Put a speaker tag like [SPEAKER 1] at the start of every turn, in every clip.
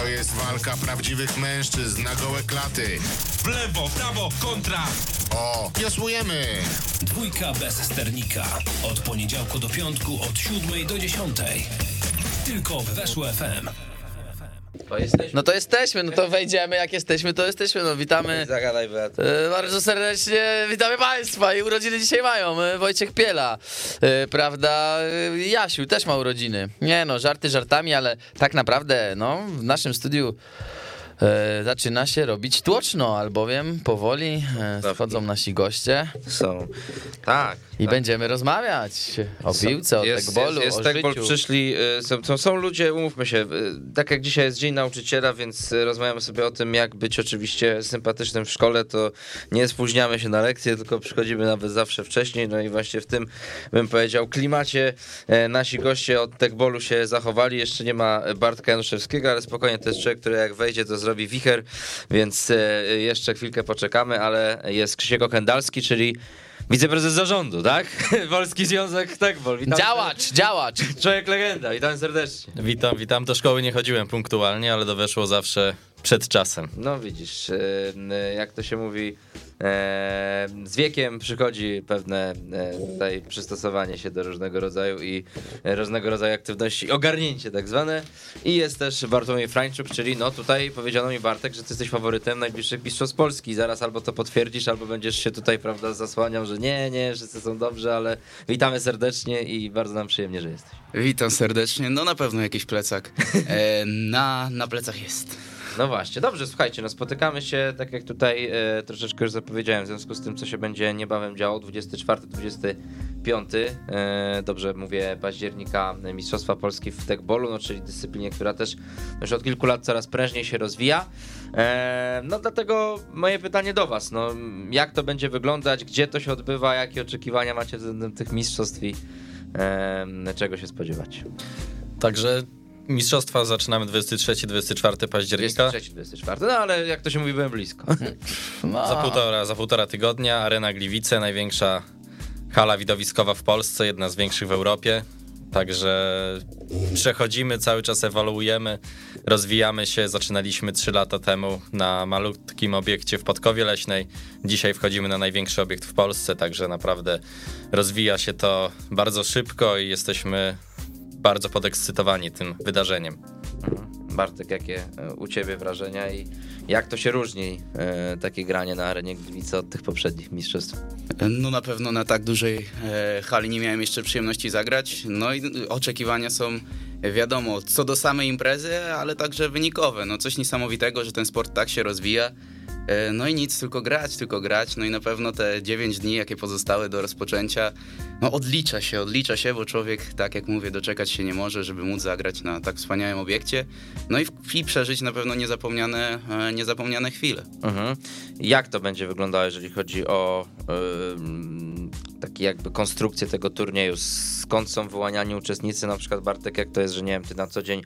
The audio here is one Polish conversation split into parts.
[SPEAKER 1] To jest walka prawdziwych mężczyzn na gołe klaty.
[SPEAKER 2] W lewo, prawo, kontra.
[SPEAKER 1] O, wiosłujemy.
[SPEAKER 3] Dwójka bez sternika. Od poniedziałku do piątku od 7 do 10. Tylko w Weszło FM.
[SPEAKER 4] To jesteśmy.
[SPEAKER 5] No to jesteśmy, no to wejdziemy, jak jesteśmy, to jesteśmy, no witamy.
[SPEAKER 4] Zagadaj, brat.
[SPEAKER 5] E, Bardzo serdecznie witamy Państwa i urodziny dzisiaj mają e, Wojciech Piela, e, prawda, Jasiu też ma urodziny. Nie no, żarty żartami, ale tak naprawdę no, w naszym studiu e, zaczyna się robić tłoczno, albowiem powoli e, wchodzą nasi goście
[SPEAKER 4] Są. Tak.
[SPEAKER 5] i
[SPEAKER 4] tak.
[SPEAKER 5] będziemy rozmawiać o piłce, o
[SPEAKER 4] jest,
[SPEAKER 5] tekbolu,
[SPEAKER 4] jest, jest
[SPEAKER 5] o
[SPEAKER 4] tekbol,
[SPEAKER 5] życiu.
[SPEAKER 4] przyszli, y, są, są, są ludzie, umówmy się, y, tak jak dzisiaj jest Dzień Nauczyciela, więc rozmawiamy sobie o tym, jak być oczywiście sympatycznym w szkole, to nie spóźniamy się na lekcje, tylko przychodzimy nawet zawsze wcześniej, no i właśnie w tym, bym powiedział, klimacie e, nasi goście od tekbolu się zachowali, jeszcze nie ma Bartka Januszewskiego, ale spokojnie, to jest człowiek, który jak wejdzie, to zrobi wicher, więc e, jeszcze chwilkę poczekamy, ale jest Krzysiek Okendalski, czyli wiceprezes zarządu, tak? Polski Związek Tekbol. Witam
[SPEAKER 5] Działacz, działacz.
[SPEAKER 4] Człowiek legenda, witam serdecznie.
[SPEAKER 6] Witam, witam. Do szkoły nie chodziłem punktualnie, ale doweszło zawsze przed czasem.
[SPEAKER 4] No widzisz, e, jak to się mówi, z wiekiem przychodzi pewne tutaj przystosowanie się do różnego rodzaju i różnego rodzaju aktywności, ogarnięcie tak zwane. I jest też Bartłomiej Frańczuk, czyli no tutaj powiedziano mi Bartek, że ty jesteś faworytem najbliższych mistrzostw Polski. Zaraz albo to potwierdzisz, albo będziesz się tutaj, prawda, zasłaniał, że nie, nie, wszyscy są dobrze, ale witamy serdecznie i bardzo nam przyjemnie, że jesteś.
[SPEAKER 7] Witam serdecznie. No na pewno jakiś plecak. E, na, na plecach jest.
[SPEAKER 4] No właśnie, dobrze, słuchajcie, no spotykamy się, tak jak tutaj e, troszeczkę już zapowiedziałem, w związku z tym, co się będzie niebawem działo, 24-25, e, dobrze mówię, października e, Mistrzostwa Polski w tekbolu, no czyli dyscyplinie, która też już od kilku lat coraz prężniej się rozwija. E, no dlatego moje pytanie do was, no jak to będzie wyglądać, gdzie to się odbywa, jakie oczekiwania macie względem tych mistrzostw i e, czego się spodziewać?
[SPEAKER 6] Także mistrzostwa zaczynamy 23-24 października.
[SPEAKER 4] 23-24, no ale jak to się mówi, byłem blisko.
[SPEAKER 5] No.
[SPEAKER 6] Za półtora, za półtora tygodnia Arena Gliwice, największa hala widowiskowa w Polsce, jedna z większych w Europie. Także przechodzimy, cały czas ewoluujemy, rozwijamy się. Zaczynaliśmy 3 lata temu na malutkim obiekcie w Podkowie Leśnej. Dzisiaj wchodzimy na największy obiekt w Polsce, także naprawdę rozwija się to bardzo szybko i jesteśmy bardzo podekscytowani tym wydarzeniem.
[SPEAKER 4] Bartek, jakie e, u ciebie wrażenia i jak to się różni e, takie granie na arenie Gliwice od tych poprzednich mistrzostw?
[SPEAKER 7] No na pewno na tak dużej e, hali nie miałem jeszcze przyjemności zagrać. No i oczekiwania są wiadomo, co do samej imprezy, ale także wynikowe. No coś niesamowitego, że ten sport tak się rozwija. E, No i nic, tylko grać, tylko grać. No i na pewno te 9 dni, jakie pozostały do rozpoczęcia, no odlicza się, odlicza się, bo człowiek, tak jak mówię, doczekać się nie może, żeby móc zagrać na tak wspaniałym obiekcie. No i, w- i przeżyć na pewno niezapomniane, e, niezapomniane chwile.
[SPEAKER 4] Mhm. Jak to będzie wyglądało, jeżeli chodzi o taki jakby konstrukcję tego turnieju? Skąd są wyłaniani uczestnicy? Na przykład Bartek, jak to jest, że nie wiem, ty na co dzień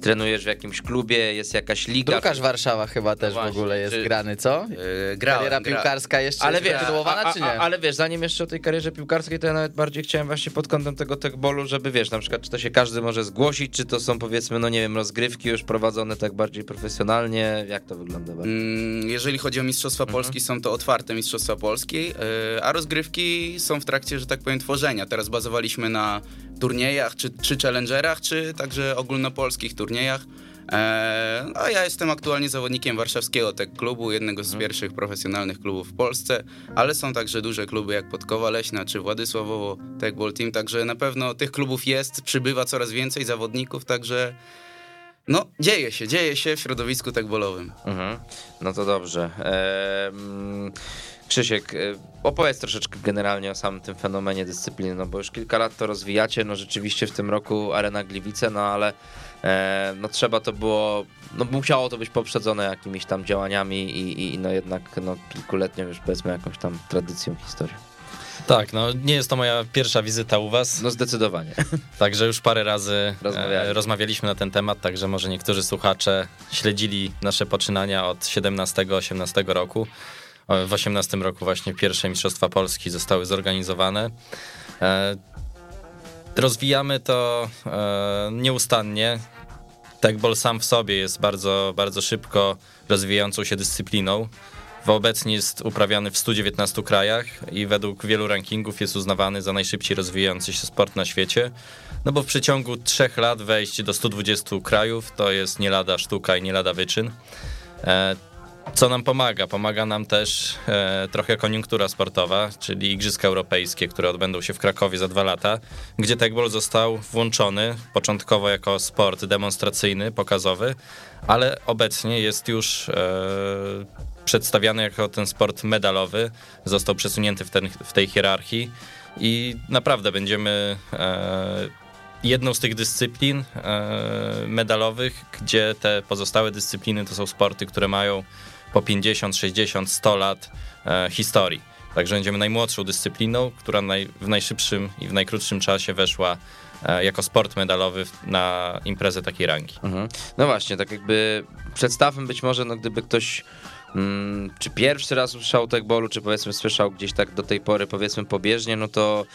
[SPEAKER 4] trenujesz w jakimś klubie, jest jakaś liga?
[SPEAKER 5] Drukarz Warszawa chyba też w
[SPEAKER 4] właśnie,
[SPEAKER 5] ogóle jest
[SPEAKER 4] czy-
[SPEAKER 5] grany, co?
[SPEAKER 7] E, grałem,
[SPEAKER 5] Kariera
[SPEAKER 7] gra-
[SPEAKER 5] piłkarska jeszcze
[SPEAKER 4] Ale
[SPEAKER 5] jest
[SPEAKER 4] wiesz, a,
[SPEAKER 5] kontynuowana,
[SPEAKER 4] a,
[SPEAKER 5] czy nie?
[SPEAKER 4] a, ale wiesz, zanim jeszcze o tej karierze piłkarskiej, to ja nawet bardziej chciałem właśnie pod kątem tego tekbolu, żeby wiesz, na przykład czy to się każdy może zgłosić, czy to są powiedzmy, no nie wiem, rozgrywki już prowadzone tak bardziej profesjonalnie, jak to wygląda?
[SPEAKER 7] Mm, Jeżeli chodzi o Mistrzostwa
[SPEAKER 4] Mhm.
[SPEAKER 7] Polski, są to otwarte Mistrzostwa Polski, yy, a rozgrywki są w trakcie, że tak powiem, tworzenia. Teraz bazowaliśmy na turniejach, czy, czy challengerach, czy także ogólnopolskich turniejach. E, a ja jestem aktualnie zawodnikiem warszawskiego Tech Klubu, jednego z pierwszych profesjonalnych klubów w Polsce, ale są także duże kluby jak Podkowa Leśna czy Władysławowo Tech Ball Team, także na pewno tych klubów jest, przybywa coraz więcej zawodników, także no dzieje się, dzieje się w środowisku techbolowym.
[SPEAKER 4] Mhm. No to dobrze. Krzysiek, e, opowiedz troszeczkę generalnie o samym tym fenomenie dyscypliny, no bo już kilka lat to rozwijacie, no rzeczywiście w tym roku Arena Gliwice, no ale no trzeba to było, no musiało to być poprzedzone jakimiś tam działaniami i, i no jednak no kilkuletnią już powiedzmy jakąś tam tradycją, historią.
[SPEAKER 6] Tak, no nie jest to moja pierwsza wizyta u was,
[SPEAKER 4] No zdecydowanie.
[SPEAKER 6] także już parę razy
[SPEAKER 4] Rozmawialiśmy.
[SPEAKER 6] e, rozmawialiśmy na ten temat, także może niektórzy słuchacze śledzili nasze poczynania od 17-18 roku. O, W 18 roku właśnie pierwsze Mistrzostwa Polski zostały zorganizowane. E, Rozwijamy to e, nieustannie. Tekball sam w sobie jest bardzo, bardzo szybko rozwijającą się dyscypliną. Obecnie jest uprawiany w 119 krajach i według wielu rankingów jest uznawany za najszybciej rozwijający się sport na świecie. No bo w przeciągu trzech lat wejść do 120 krajów to jest nie lada sztuka i nie lada wyczyn. Co nam pomaga? Pomaga nam też e, trochę koniunktura sportowa, czyli Igrzyska Europejskie, które odbędą się w Krakowie za dwa lata, gdzie tekbol został włączony początkowo jako sport demonstracyjny, pokazowy, ale obecnie jest już e, przedstawiany jako ten sport medalowy, został przesunięty w, ten, w tej hierarchii i naprawdę będziemy e, jedną z tych dyscyplin e, medalowych, gdzie te pozostałe dyscypliny to są sporty, które mają po 50, 60, 100 lat e, historii. Także będziemy najmłodszą dyscypliną, która naj, w najszybszym i w najkrótszym czasie weszła e, jako sport medalowy na imprezę takiej rangi.
[SPEAKER 4] Mhm. No właśnie, tak jakby przedstawmy być może, no gdyby ktoś mm, czy pierwszy raz usłyszał tekbolu, czy powiedzmy słyszał gdzieś tak do tej pory powiedzmy pobieżnie, no to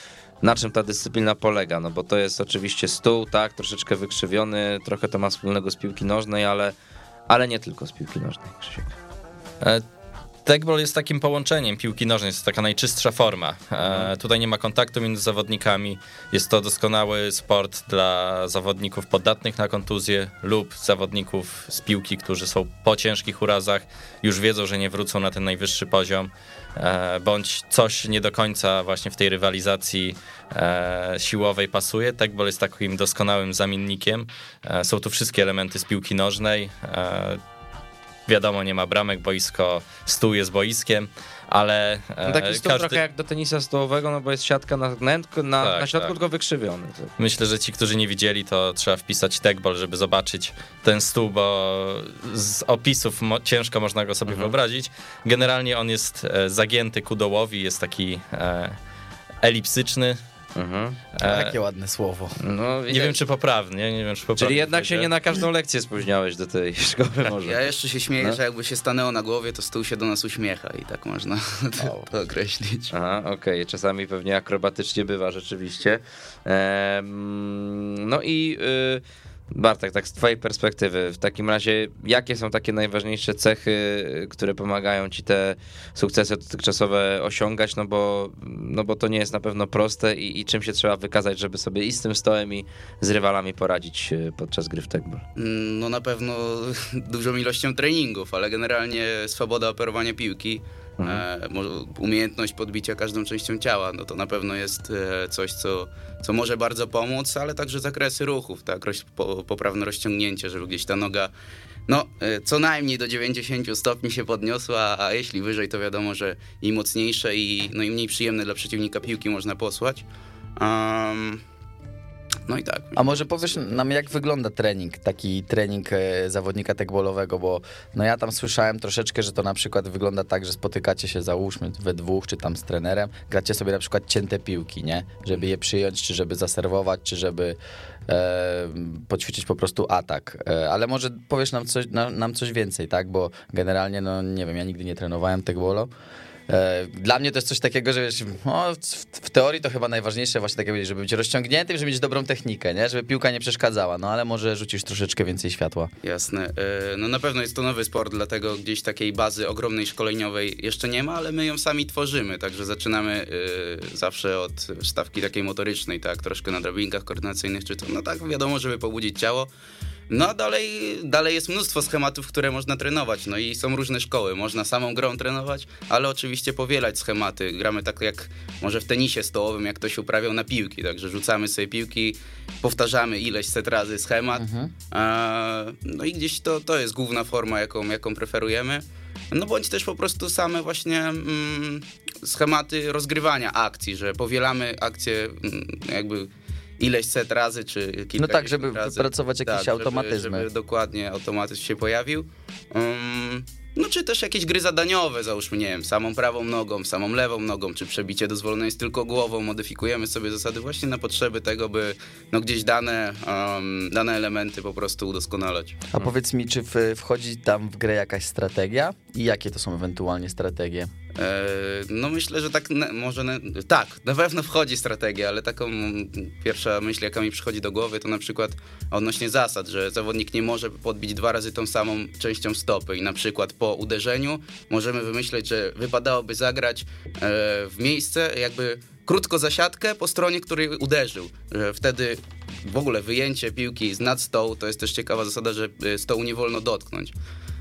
[SPEAKER 4] na czym ta dyscyplina polega? No bo to jest oczywiście stół, tak, troszeczkę wykrzywiony, trochę to ma wspólnego z piłki nożnej, ale, ale nie tylko z piłki nożnej, Krzysiek.
[SPEAKER 6] E, Tekball jest takim połączeniem piłki nożnej, jest taka najczystsza forma. E, tutaj nie ma kontaktu między zawodnikami. Jest to doskonały sport dla zawodników podatnych na kontuzję lub zawodników z piłki, którzy są po ciężkich urazach, już wiedzą, że nie wrócą na ten najwyższy poziom, e, bądź coś nie do końca właśnie w tej rywalizacji e, siłowej pasuje. Tekball jest takim doskonałym zamiennikiem. E, są tu wszystkie elementy z piłki nożnej. Wiadomo, nie ma bramek, boisko, stół jest boiskiem, ale
[SPEAKER 4] No taki
[SPEAKER 6] e,
[SPEAKER 4] stół
[SPEAKER 6] każdy,
[SPEAKER 4] trochę jak do tenisa stołowego, no bo jest siatka na, wnętrzu, na,
[SPEAKER 6] Tak,
[SPEAKER 4] na środku
[SPEAKER 6] tak.
[SPEAKER 4] tylko wykrzywiony.
[SPEAKER 6] Myślę, że ci, którzy nie widzieli, to trzeba wpisać tekball, żeby zobaczyć ten stół, bo z opisów mo- ciężko można go sobie wyobrazić. Generalnie on jest e, zagięty ku dołowi, jest taki e, elipsyczny.
[SPEAKER 4] Mhm.
[SPEAKER 6] E,
[SPEAKER 5] Jakie ładne słowo.
[SPEAKER 4] No,
[SPEAKER 6] nie wiem, czy poprawnie, nie wiem, czy poprawnie.
[SPEAKER 4] Czyli jednak się nie na każdą lekcję spóźniałeś do tej szkoły może.
[SPEAKER 7] Ja jeszcze się śmieję,
[SPEAKER 4] No.
[SPEAKER 7] że jakby się stanęło na głowie, to stół się do nas uśmiecha i tak można to określić.
[SPEAKER 4] Aha, okej, czasami pewnie akrobatycznie bywa rzeczywiście. Em, no i y, Bartek, tak z twojej perspektywy, w takim razie jakie są takie najważniejsze cechy, które pomagają ci te sukcesy dotychczasowe osiągać, no bo, no bo to nie jest na pewno proste i, i czym się trzeba wykazać, żeby sobie i z tym stołem i z rywalami poradzić y, podczas gry w tekbol.
[SPEAKER 7] Mm, No na pewno dużą ilością treningów, ale generalnie swoboda operowania piłki, e, mo- umiejętność podbicia każdą częścią ciała, no to na pewno jest e, coś, co, co może bardzo pomóc, ale także zakresy ruchów, tak, roś, po, poprawne rozciągnięcie, żeby gdzieś ta noga no, e, co najmniej do 90 stopni się podniosła, a jeśli wyżej, to wiadomo, że i mocniejsze, i, no i mniej przyjemne dla przeciwnika piłki można posłać. Um, no i tak.
[SPEAKER 5] A może powiesz nam, jak wygląda trening, taki trening e, zawodnika tekbolowego, bo no ja tam słyszałem troszeczkę, że to na przykład wygląda tak, że spotykacie się załóżmy we dwóch, czy tam z trenerem, gracie sobie na przykład cięte piłki, nie? Żeby je przyjąć, czy żeby zaserwować, czy żeby e, poćwiczyć po prostu atak. E, ale może powiesz nam coś, na, nam coś więcej, tak? Bo generalnie, no nie wiem, ja nigdy nie trenowałem tekbolo. E, Dla mnie to jest coś takiego, że wiesz, no, w, teorii to chyba najważniejsze właśnie tak powiedzieć, żeby być rozciągniętym, żeby mieć dobrą technikę, nie? Żeby piłka nie przeszkadzała, no ale może rzucisz troszeczkę więcej światła.
[SPEAKER 7] Jasne. E, No na pewno jest to nowy sport, dlatego gdzieś takiej bazy ogromnej szkoleniowej jeszcze nie ma, ale my ją sami tworzymy, także zaczynamy e, zawsze od stawki takiej motorycznej, tak, troszkę na drabinkach koordynacyjnych czy to, no tak wiadomo, żeby pobudzić ciało. No a dalej, dalej jest mnóstwo schematów, które można trenować, no i są różne szkoły, można samą grą trenować, ale oczywiście powielać schematy, gramy tak jak może w tenisie stołowym, jak ktoś uprawiał na piłki, także rzucamy sobie piłki, powtarzamy ileś set razy schemat, e, no i gdzieś to, to jest główna forma, jaką, jaką preferujemy. No bądź też po prostu same właśnie mm, schematy rozgrywania akcji, że powielamy akcję mm, jakby ileś set razy, czy kilka
[SPEAKER 5] No tak, żeby wypracować jakieś
[SPEAKER 7] żeby-
[SPEAKER 5] automatyzmy.
[SPEAKER 7] Żeby, dokładnie automatyzm się pojawił. Um, no czy też jakieś gry zadaniowe, załóżmy, nie wiem, samą prawą nogą, samą lewą nogą, czy przebicie dozwolone jest tylko głową, modyfikujemy sobie zasady właśnie na potrzeby tego, by no gdzieś dane, um, dane elementy po prostu udoskonalać.
[SPEAKER 5] A powiedz mi, czy wchodzi tam w grę jakaś strategia i jakie to są ewentualnie strategie?
[SPEAKER 7] E, No myślę, że tak na- może na, tak, na pewno wchodzi strategia, ale taką pierwsza myśl, jaka mi przychodzi do głowy, to na przykład odnośnie zasad, że zawodnik nie może podbić dwa razy tą samą częścią stopy i na przykład po uderzeniu możemy wymyśleć, że wypadałoby zagrać e, w miejsce jakby krótko za siatkę po stronie, której uderzył. Że wtedy w ogóle wyjęcie piłki z nad stołu to jest też ciekawa zasada, że e, stołu nie wolno dotknąć.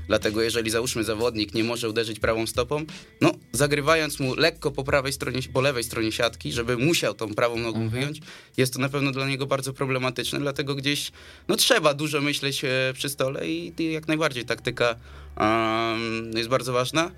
[SPEAKER 7] Dlatego jeżeli załóżmy zawodnik nie może uderzyć prawą stopą, no zagrywając mu lekko po prawej stronie, po lewej stronie siatki, żeby musiał tą prawą nogą wyjąć, jest to na pewno dla niego bardzo problematyczne, dlatego gdzieś no trzeba dużo myśleć e, przy stole i, i jak najbardziej taktyka em, jest bardzo ważna.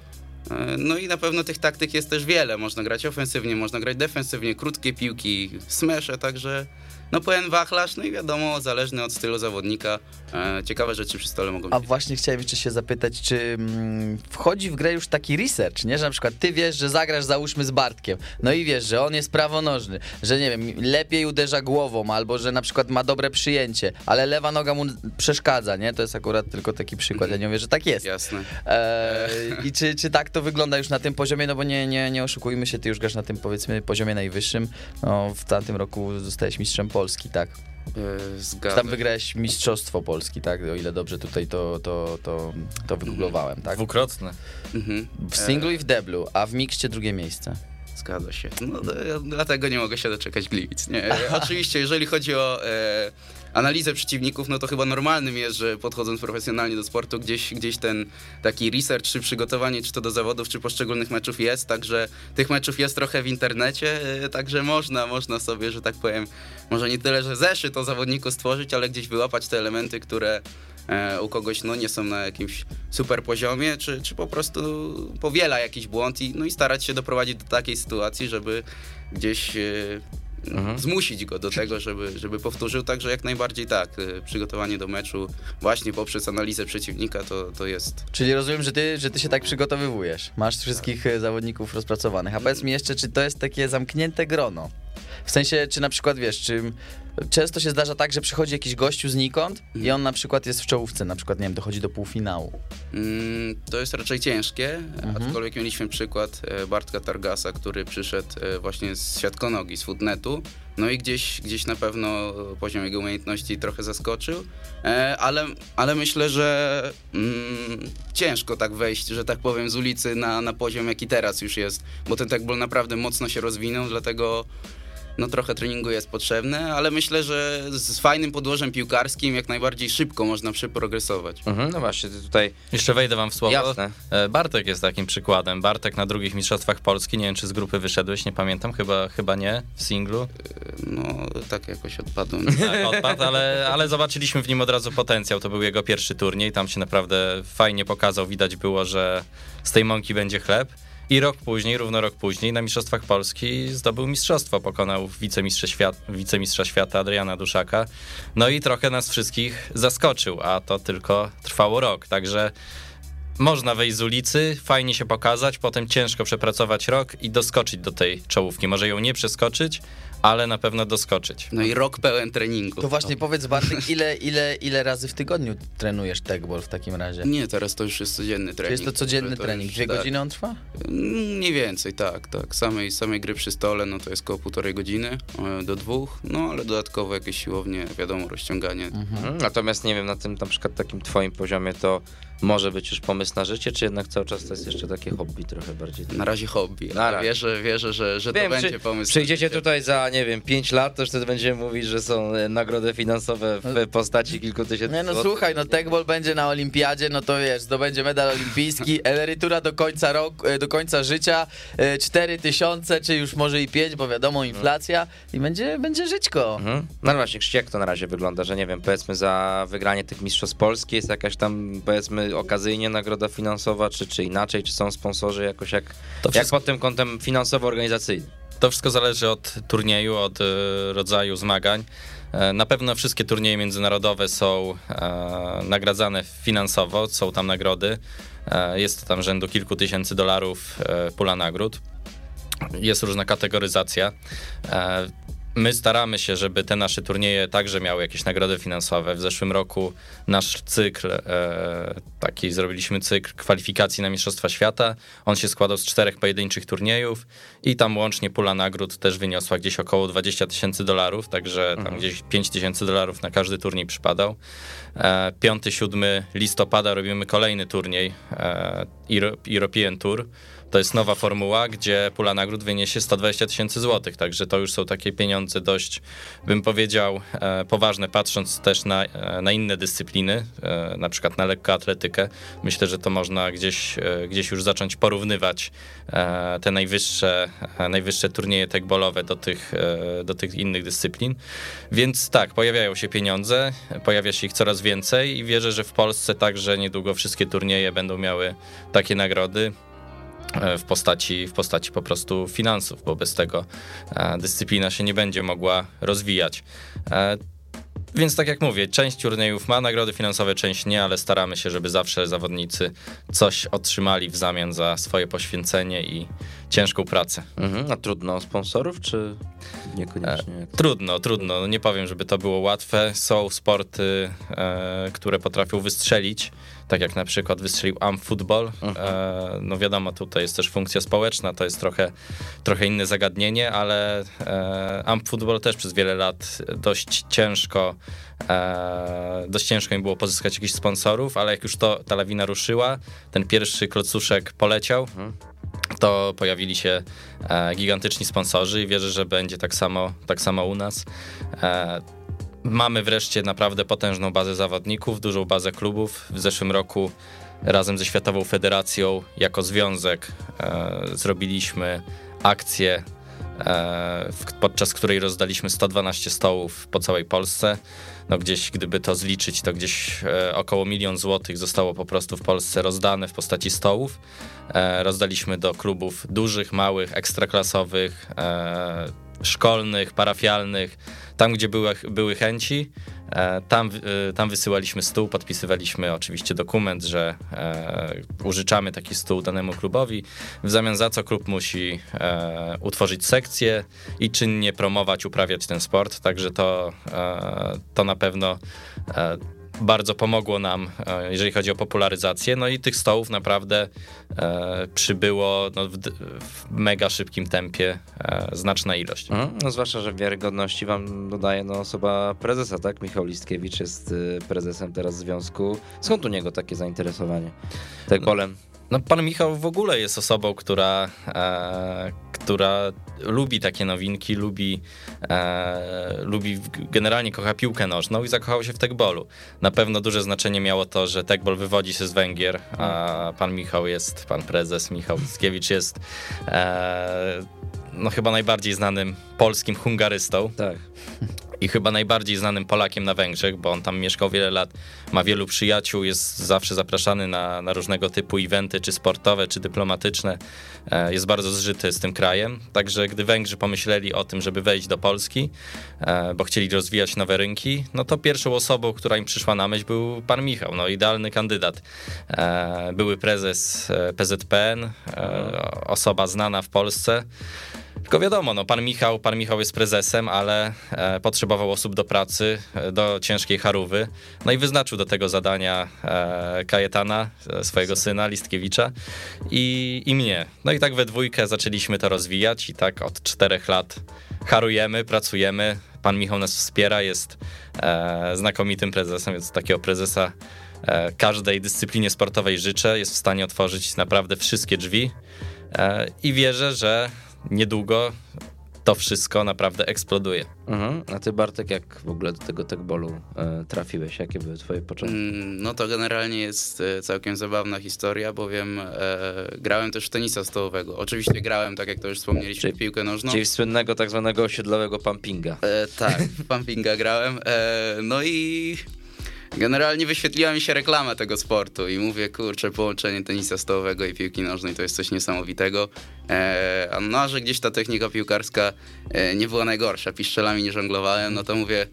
[SPEAKER 7] E, No i na pewno tych taktyk jest też wiele. Można grać ofensywnie, można grać defensywnie, krótkie piłki, smesze, także no pełen wachlarz, no i wiadomo, zależny od stylu zawodnika. E, ciekawe rzeczy przy stole mogą
[SPEAKER 5] A
[SPEAKER 7] być.
[SPEAKER 5] właśnie chciałem jeszcze się zapytać, czy mm, wchodzi w grę już taki research, nie? Że na przykład ty wiesz, że zagrasz załóżmy z Bartkiem, no i wiesz, że on jest prawonożny, że nie wiem, lepiej uderza głową, albo że na przykład ma dobre przyjęcie, ale lewa noga mu przeszkadza, nie? To jest akurat tylko taki przykład, ja nie mówię, że tak jest.
[SPEAKER 7] Jasne.
[SPEAKER 5] Eee, I czy, czy tak to wygląda już na tym poziomie? No bo nie, nie, nie oszukujmy się, ty już grasz na tym powiedzmy poziomie najwyższym. No, w tamtym roku zostałeś mistrzem Polski, tak?
[SPEAKER 7] E,
[SPEAKER 5] tam wygrałeś mistrzostwo Polski, tak? O ile dobrze tutaj to, to, to, to wygooglowałem, tak?
[SPEAKER 6] Dwukrotny.
[SPEAKER 7] Mhm.
[SPEAKER 5] W singlu i w deblu, a w mikście drugie miejsce.
[SPEAKER 7] Zgadza się. No, dlatego nie mogę się doczekać Gliwic. Nie, e, oczywiście, jeżeli chodzi o e, analizę przeciwników, no to chyba normalnym jest, że podchodząc profesjonalnie do sportu, gdzieś, gdzieś ten taki research czy przygotowanie, czy to do zawodów, czy poszczególnych meczów jest, także tych meczów jest trochę w internecie, e, także można, można sobie, że tak powiem, może nie tyle, że zeszyt o zawodniku stworzyć, ale gdzieś wyłapać te elementy, które e, u kogoś no, nie są na jakimś super poziomie, czy, czy po prostu powiela jakiś błąd i, no, i starać się doprowadzić do takiej sytuacji, żeby gdzieś e, zmusić go do tego, żeby, żeby powtórzył. Także jak najbardziej tak, e, przygotowanie do meczu właśnie poprzez analizę przeciwnika to, to jest
[SPEAKER 5] Czyli rozumiem, że ty, że ty się tak przygotowywujesz. Masz wszystkich e, zawodników rozpracowanych. A powiedz mi jeszcze, czy to jest takie zamknięte grono? W sensie, czy na przykład wiesz, czy często się zdarza tak, że przychodzi jakiś gościu znikąd i on na przykład jest w czołówce, na przykład, nie wiem, dochodzi do półfinału.
[SPEAKER 7] Mm, To jest raczej ciężkie, aczkolwiek mieliśmy przykład e, Bartka Targasa, który przyszedł e, właśnie z siatkonogi, z footnetu, no i gdzieś, gdzieś na pewno poziom jego umiejętności trochę zaskoczył, e, ale, ale myślę, że mm, ciężko tak wejść, że tak powiem, z ulicy na, na poziom, jaki teraz już jest, bo ten tagball naprawdę mocno się rozwinął, dlatego no trochę treningu jest potrzebne, ale myślę, że z fajnym podłożem piłkarskim jak najbardziej szybko można przeprogresować.
[SPEAKER 4] Mhm, no właśnie, tutaj
[SPEAKER 6] Jeszcze wejdę wam w słowo.
[SPEAKER 4] Jasne.
[SPEAKER 6] E, Bartek jest takim przykładem. Bartek na drugich mistrzostwach Polski, nie wiem czy z grupy wyszedłeś, nie pamiętam, chyba, chyba nie, w singlu.
[SPEAKER 7] No, tak jakoś odpadłem.
[SPEAKER 6] Tak, odpadł, ale, ale zobaczyliśmy w nim od razu potencjał. To był jego pierwszy turniej, tam się naprawdę fajnie pokazał. Widać było, że z tej mąki będzie chleb. I rok później, równo rok później, na Mistrzostwach Polski zdobył mistrzostwo. Pokonał wicemistrza, świat, wicemistrza świata Adriana Duszaka. No i trochę nas wszystkich zaskoczył, a to tylko trwało rok. Także można wejść z ulicy, fajnie się pokazać, potem ciężko przepracować rok i doskoczyć do tej czołówki. Może ją nie przeskoczyć, ale na pewno doskoczyć.
[SPEAKER 7] No i rok pełen treningu.
[SPEAKER 5] To właśnie powiedz Bartek, ile, ile, ile razy w tygodniu trenujesz tegball w takim razie?
[SPEAKER 7] Nie, teraz to już jest codzienny
[SPEAKER 5] Czy
[SPEAKER 7] trening.
[SPEAKER 5] jest to codzienny
[SPEAKER 7] To
[SPEAKER 5] trening?
[SPEAKER 7] już,
[SPEAKER 5] Dwie
[SPEAKER 7] tak.
[SPEAKER 5] godziny on trwa?
[SPEAKER 7] Mm, Mniej więcej, tak, tak. Samej, samej gry przy stole, no to jest około półtorej godziny e, do dwóch, no ale dodatkowo jakieś siłownie, wiadomo, rozciąganie.
[SPEAKER 4] Mhm. Natomiast nie wiem, na tym na przykład takim twoim poziomie to może być już pomysł na życie, czy jednak cały czas to jest jeszcze takie hobby trochę bardziej?
[SPEAKER 7] Na razie hobby,
[SPEAKER 4] Na razie.
[SPEAKER 7] wierzę, wierzę, że, że to
[SPEAKER 4] Wiem,
[SPEAKER 7] będzie
[SPEAKER 4] przy,
[SPEAKER 7] pomysł.
[SPEAKER 4] przyjdziecie tutaj za, nie wiem, 5 lat, to już wtedy będziemy mówić, że są e, nagrody finansowe w postaci kilku tysięcy
[SPEAKER 5] Nie no
[SPEAKER 4] złotych.
[SPEAKER 5] słuchaj, no tegball będzie na olimpiadzie, no to wiesz, zdobędzie medal olimpijski, emerytura do końca roku, e, do końca życia, 4 tysiące, czy już może i 5, bo wiadomo, inflacja i będzie, będzie żyćko.
[SPEAKER 4] Mhm. No właśnie, jak to na razie wygląda, że nie wiem, powiedzmy za wygranie tych mistrzostw Polski jest jakaś tam, powiedzmy, okazyjnie nagroda finansowa, czy, czy inaczej, czy są sponsorzy jakoś jak,
[SPEAKER 6] To
[SPEAKER 4] jak
[SPEAKER 6] wszystko-
[SPEAKER 4] pod tym kątem finansowo-organizacyjnym?
[SPEAKER 6] To wszystko zależy od turnieju, od e, rodzaju zmagań. E, Na pewno wszystkie turnieje międzynarodowe są e, nagradzane finansowo, są tam nagrody. Jest to tam rzędu kilku tysięcy dolarów pula nagród. Jest różna kategoryzacja. E, My staramy się, żeby te nasze turnieje także miały jakieś nagrody finansowe. W zeszłym roku nasz cykl, e, taki zrobiliśmy cykl kwalifikacji na Mistrzostwa Świata. On się składał z czterech pojedynczych turniejów i tam łącznie pula nagród też wyniosła gdzieś około 20 tysięcy dolarów, także tam gdzieś 5 tysięcy dolarów na każdy turniej przypadał. E, 5-7 listopada robimy kolejny turniej e, Euro- European Tour. To jest nowa formuła, gdzie pula nagród wyniesie 120 tysięcy złotych, także to już są takie pieniądze dość, bym powiedział, e, poważne, patrząc też na, e, na inne dyscypliny, e, na przykład na lekkoatletykę. Myślę, że to można gdzieś, gdzieś już zacząć porównywać te najwyższe, najwyższe turnieje tekbolowe do tych, do tych innych dyscyplin. Więc tak, pojawiają się pieniądze, pojawia się ich coraz więcej i wierzę, że w Polsce także niedługo wszystkie turnieje będą miały takie nagrody w postaci, w postaci po prostu finansów, bo bez tego e, dyscyplina się nie będzie mogła rozwijać. E, Więc tak jak mówię, część turniejów ma nagrody finansowe, część nie, ale staramy się, żeby zawsze zawodnicy coś otrzymali w zamian za swoje poświęcenie i ciężką pracę.
[SPEAKER 4] Mhm. A trudno o sponsorów, czy niekoniecznie? To?
[SPEAKER 6] Trudno, trudno. No nie powiem, żeby to było łatwe. Są sporty, e, które potrafią wystrzelić, tak jak na przykład wystrzelił Amp Football. E, no wiadomo, tutaj jest też funkcja społeczna, to jest trochę, trochę inne zagadnienie, ale e, Amp Football też przez wiele lat dość ciężko e, dość ciężko im było pozyskać jakichś sponsorów, ale jak już to ta lawina ruszyła, ten pierwszy klocuszek poleciał, to pojawili się e, gigantyczni sponsorzy i wierzę, że będzie tak samo, tak samo u nas. E, mamy wreszcie naprawdę potężną bazę zawodników, dużą bazę klubów. W zeszłym roku razem ze Światową Federacją jako związek e, zrobiliśmy akcję, e, podczas której rozdaliśmy 112 stołów po całej Polsce. No gdzieś, gdyby to zliczyć, to gdzieś e, około milion złotych zostało po prostu w Polsce rozdane w postaci stołów. E, rozdaliśmy do klubów dużych, małych, ekstraklasowych, e, szkolnych, parafialnych, tam gdzie były, były chęci, e, tam, e, tam wysyłaliśmy stół, podpisywaliśmy oczywiście dokument, że e, użyczamy taki stół danemu klubowi, w zamian za co klub musi utworzyć sekcję i czynnie promować, uprawiać ten sport, także to, to na pewno bardzo pomogło nam, e, jeżeli chodzi o popularyzację. No i tych stołów naprawdę e, przybyło no, w, w mega szybkim tempie e, znaczna ilość.
[SPEAKER 4] Mhm. No zwłaszcza, że wiarygodności wam dodaje no, osoba prezesa, tak? Michał Listkiewicz jest y, prezesem teraz związku. Skąd u niego takie zainteresowanie? Tak bolem.
[SPEAKER 6] No, pan Michał w ogóle jest osobą, która, e, która lubi takie nowinki, lubi, e, lubi generalnie kocha piłkę nożną i zakochał się w tekbolu. Na pewno duże znaczenie miało to, że tekbol wywodzi się z Węgier, a pan Michał jest, pan prezes Michał Mickiewicz jest e, no chyba najbardziej znanym polskim hungarystą
[SPEAKER 4] Tak.
[SPEAKER 6] I chyba najbardziej znanym Polakiem na Węgrzech, bo on tam mieszkał wiele lat, ma wielu przyjaciół, jest zawsze zapraszany na, na różnego typu eventy, czy sportowe, czy dyplomatyczne. E, Jest bardzo zżyty z tym krajem. Także gdy Węgrzy pomyśleli o tym, żeby wejść do Polski, e, bo chcieli rozwijać nowe rynki, no to pierwszą osobą, która im przyszła na myśl, był pan Michał, no idealny kandydat. E, Były prezes PZPN, osoba znana w Polsce. Tylko wiadomo, no, pan, Michał, pan Michał jest prezesem, ale e, potrzebował osób do pracy, e, do ciężkiej charówy. No i wyznaczył do tego zadania e, Kajetana, e, swojego syna, Listkiewicza i, i mnie. No i tak we dwójkę zaczęliśmy to rozwijać i tak od czterech lat harujemy, pracujemy. Pan Michał nas wspiera, jest e, znakomitym prezesem, więc takiego prezesa e, każdej dyscyplinie sportowej życzę. Jest w stanie otworzyć naprawdę wszystkie drzwi e, i wierzę, że niedługo to wszystko naprawdę eksploduje.
[SPEAKER 4] Mhm. A ty Bartek, jak w ogóle do tego tekbolu e, trafiłeś? Jakie były twoje początki?
[SPEAKER 7] Mm, No to generalnie jest e, całkiem zabawna historia, bowiem e, grałem też w tenisa stołowego. Oczywiście grałem, tak jak to już wspomnieliśmy,
[SPEAKER 4] Czyli-
[SPEAKER 7] w piłkę nożną.
[SPEAKER 4] Czyli słynnego tak zwanego osiedlowego pumpinga.
[SPEAKER 7] E, tak, pumpinga grałem. E, no i generalnie wyświetliła mi się reklama tego sportu i mówię, kurczę, połączenie tenisa stołowego i piłki nożnej to jest coś niesamowitego. E, a no, a że gdzieś ta technika piłkarska e, nie była najgorsza, piszczelami nie żonglowałem, no to mówię,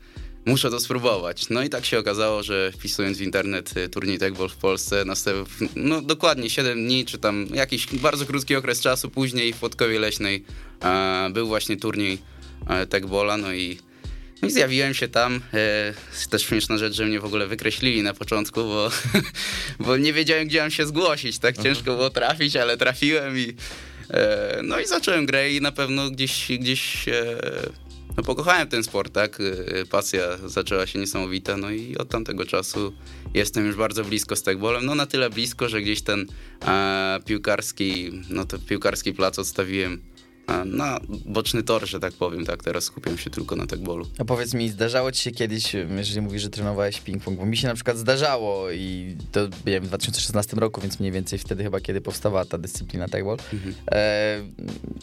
[SPEAKER 7] muszę to spróbować. No i tak się okazało, że wpisując w internet y, turniej tekbol w Polsce, następ, no dokładnie 7 dni, czy tam jakiś bardzo krótki okres czasu później w Podkowie Leśnej e, był właśnie turniej e, techbola, no i, no i zjawiłem się tam. E, też śmieszna rzecz, że mnie w ogóle wykreślili na początku, bo, bo nie wiedziałem, gdzie mam się zgłosić. Tak ciężko było trafić, ale trafiłem i e, no i zacząłem grę i na pewno gdzieś, gdzieś e, no pokochałem ten sport, tak? E, Pasja zaczęła się niesamowita, no i od tamtego czasu jestem już bardzo blisko z techbolem. No na tyle blisko, że gdzieś ten piłkarski, no to piłkarski plac odstawiłem na boczny tor, że tak powiem, tak? Teraz skupiam się tylko na techbolu.
[SPEAKER 5] A powiedz mi, zdarzało ci się kiedyś, jeżeli mówisz, że trenowałeś ping-pong, bo mi się na przykład zdarzało i to wiem, w 2016 roku, więc mniej więcej wtedy chyba, kiedy powstawała ta dyscyplina techball. E,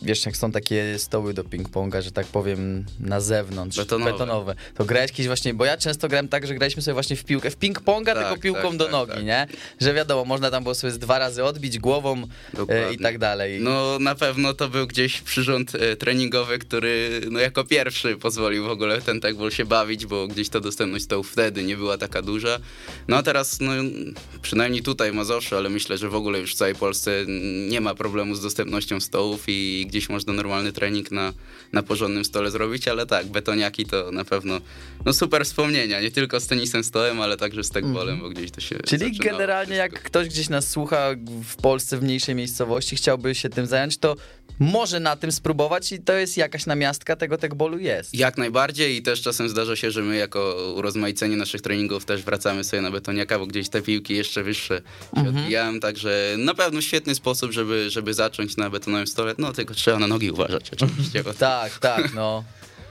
[SPEAKER 5] wiesz, jak są takie stoły do ping-ponga, że tak powiem, na zewnątrz,
[SPEAKER 7] Betonowe.
[SPEAKER 5] betonowe to grałeś kiedyś właśnie, bo ja często grałem tak, że graliśmy sobie właśnie w piłkę, w ping-ponga,
[SPEAKER 7] Tak,
[SPEAKER 5] tylko piłką
[SPEAKER 7] tak,
[SPEAKER 5] do
[SPEAKER 7] tak,
[SPEAKER 5] nogi,
[SPEAKER 7] tak.
[SPEAKER 5] nie? Że wiadomo, można tam było sobie z dwa razy odbić głową e, i tak dalej.
[SPEAKER 7] No na pewno to był gdzieś przyrząd e, treningowy, który no jako pierwszy pozwolił w ogóle ten techball się bawić, bo gdzieś ta dostępność stołów wtedy nie była taka duża. No a teraz no przynajmniej tutaj w Mazowszu, ale myślę, że w ogóle już w całej Polsce nie ma problemu z dostępnością stołów i gdzieś można normalny trening na, na porządnym stole zrobić, ale tak, betoniaki to na pewno no super wspomnienia, nie tylko z tenisem stołem, ale także z techballem, bo gdzieś to się.
[SPEAKER 5] Czyli generalnie jak ktoś gdzieś nas słucha w Polsce w mniejszej miejscowości, chciałby się tym zająć, to może na tym spróbować i to jest jakaś namiastka tego techbolu jest.
[SPEAKER 7] Jak najbardziej i też czasem zdarza się, że my jako urozmaicenie naszych treningów też wracamy sobie na betoniaka, bo gdzieś te piłki jeszcze wyższe się
[SPEAKER 5] Mhm.
[SPEAKER 7] odbijają, także na pewno świetny sposób, żeby, żeby zacząć na betonowym stole, no tylko trzeba na nogi uważać oczywiście.
[SPEAKER 5] Tak, tak, no.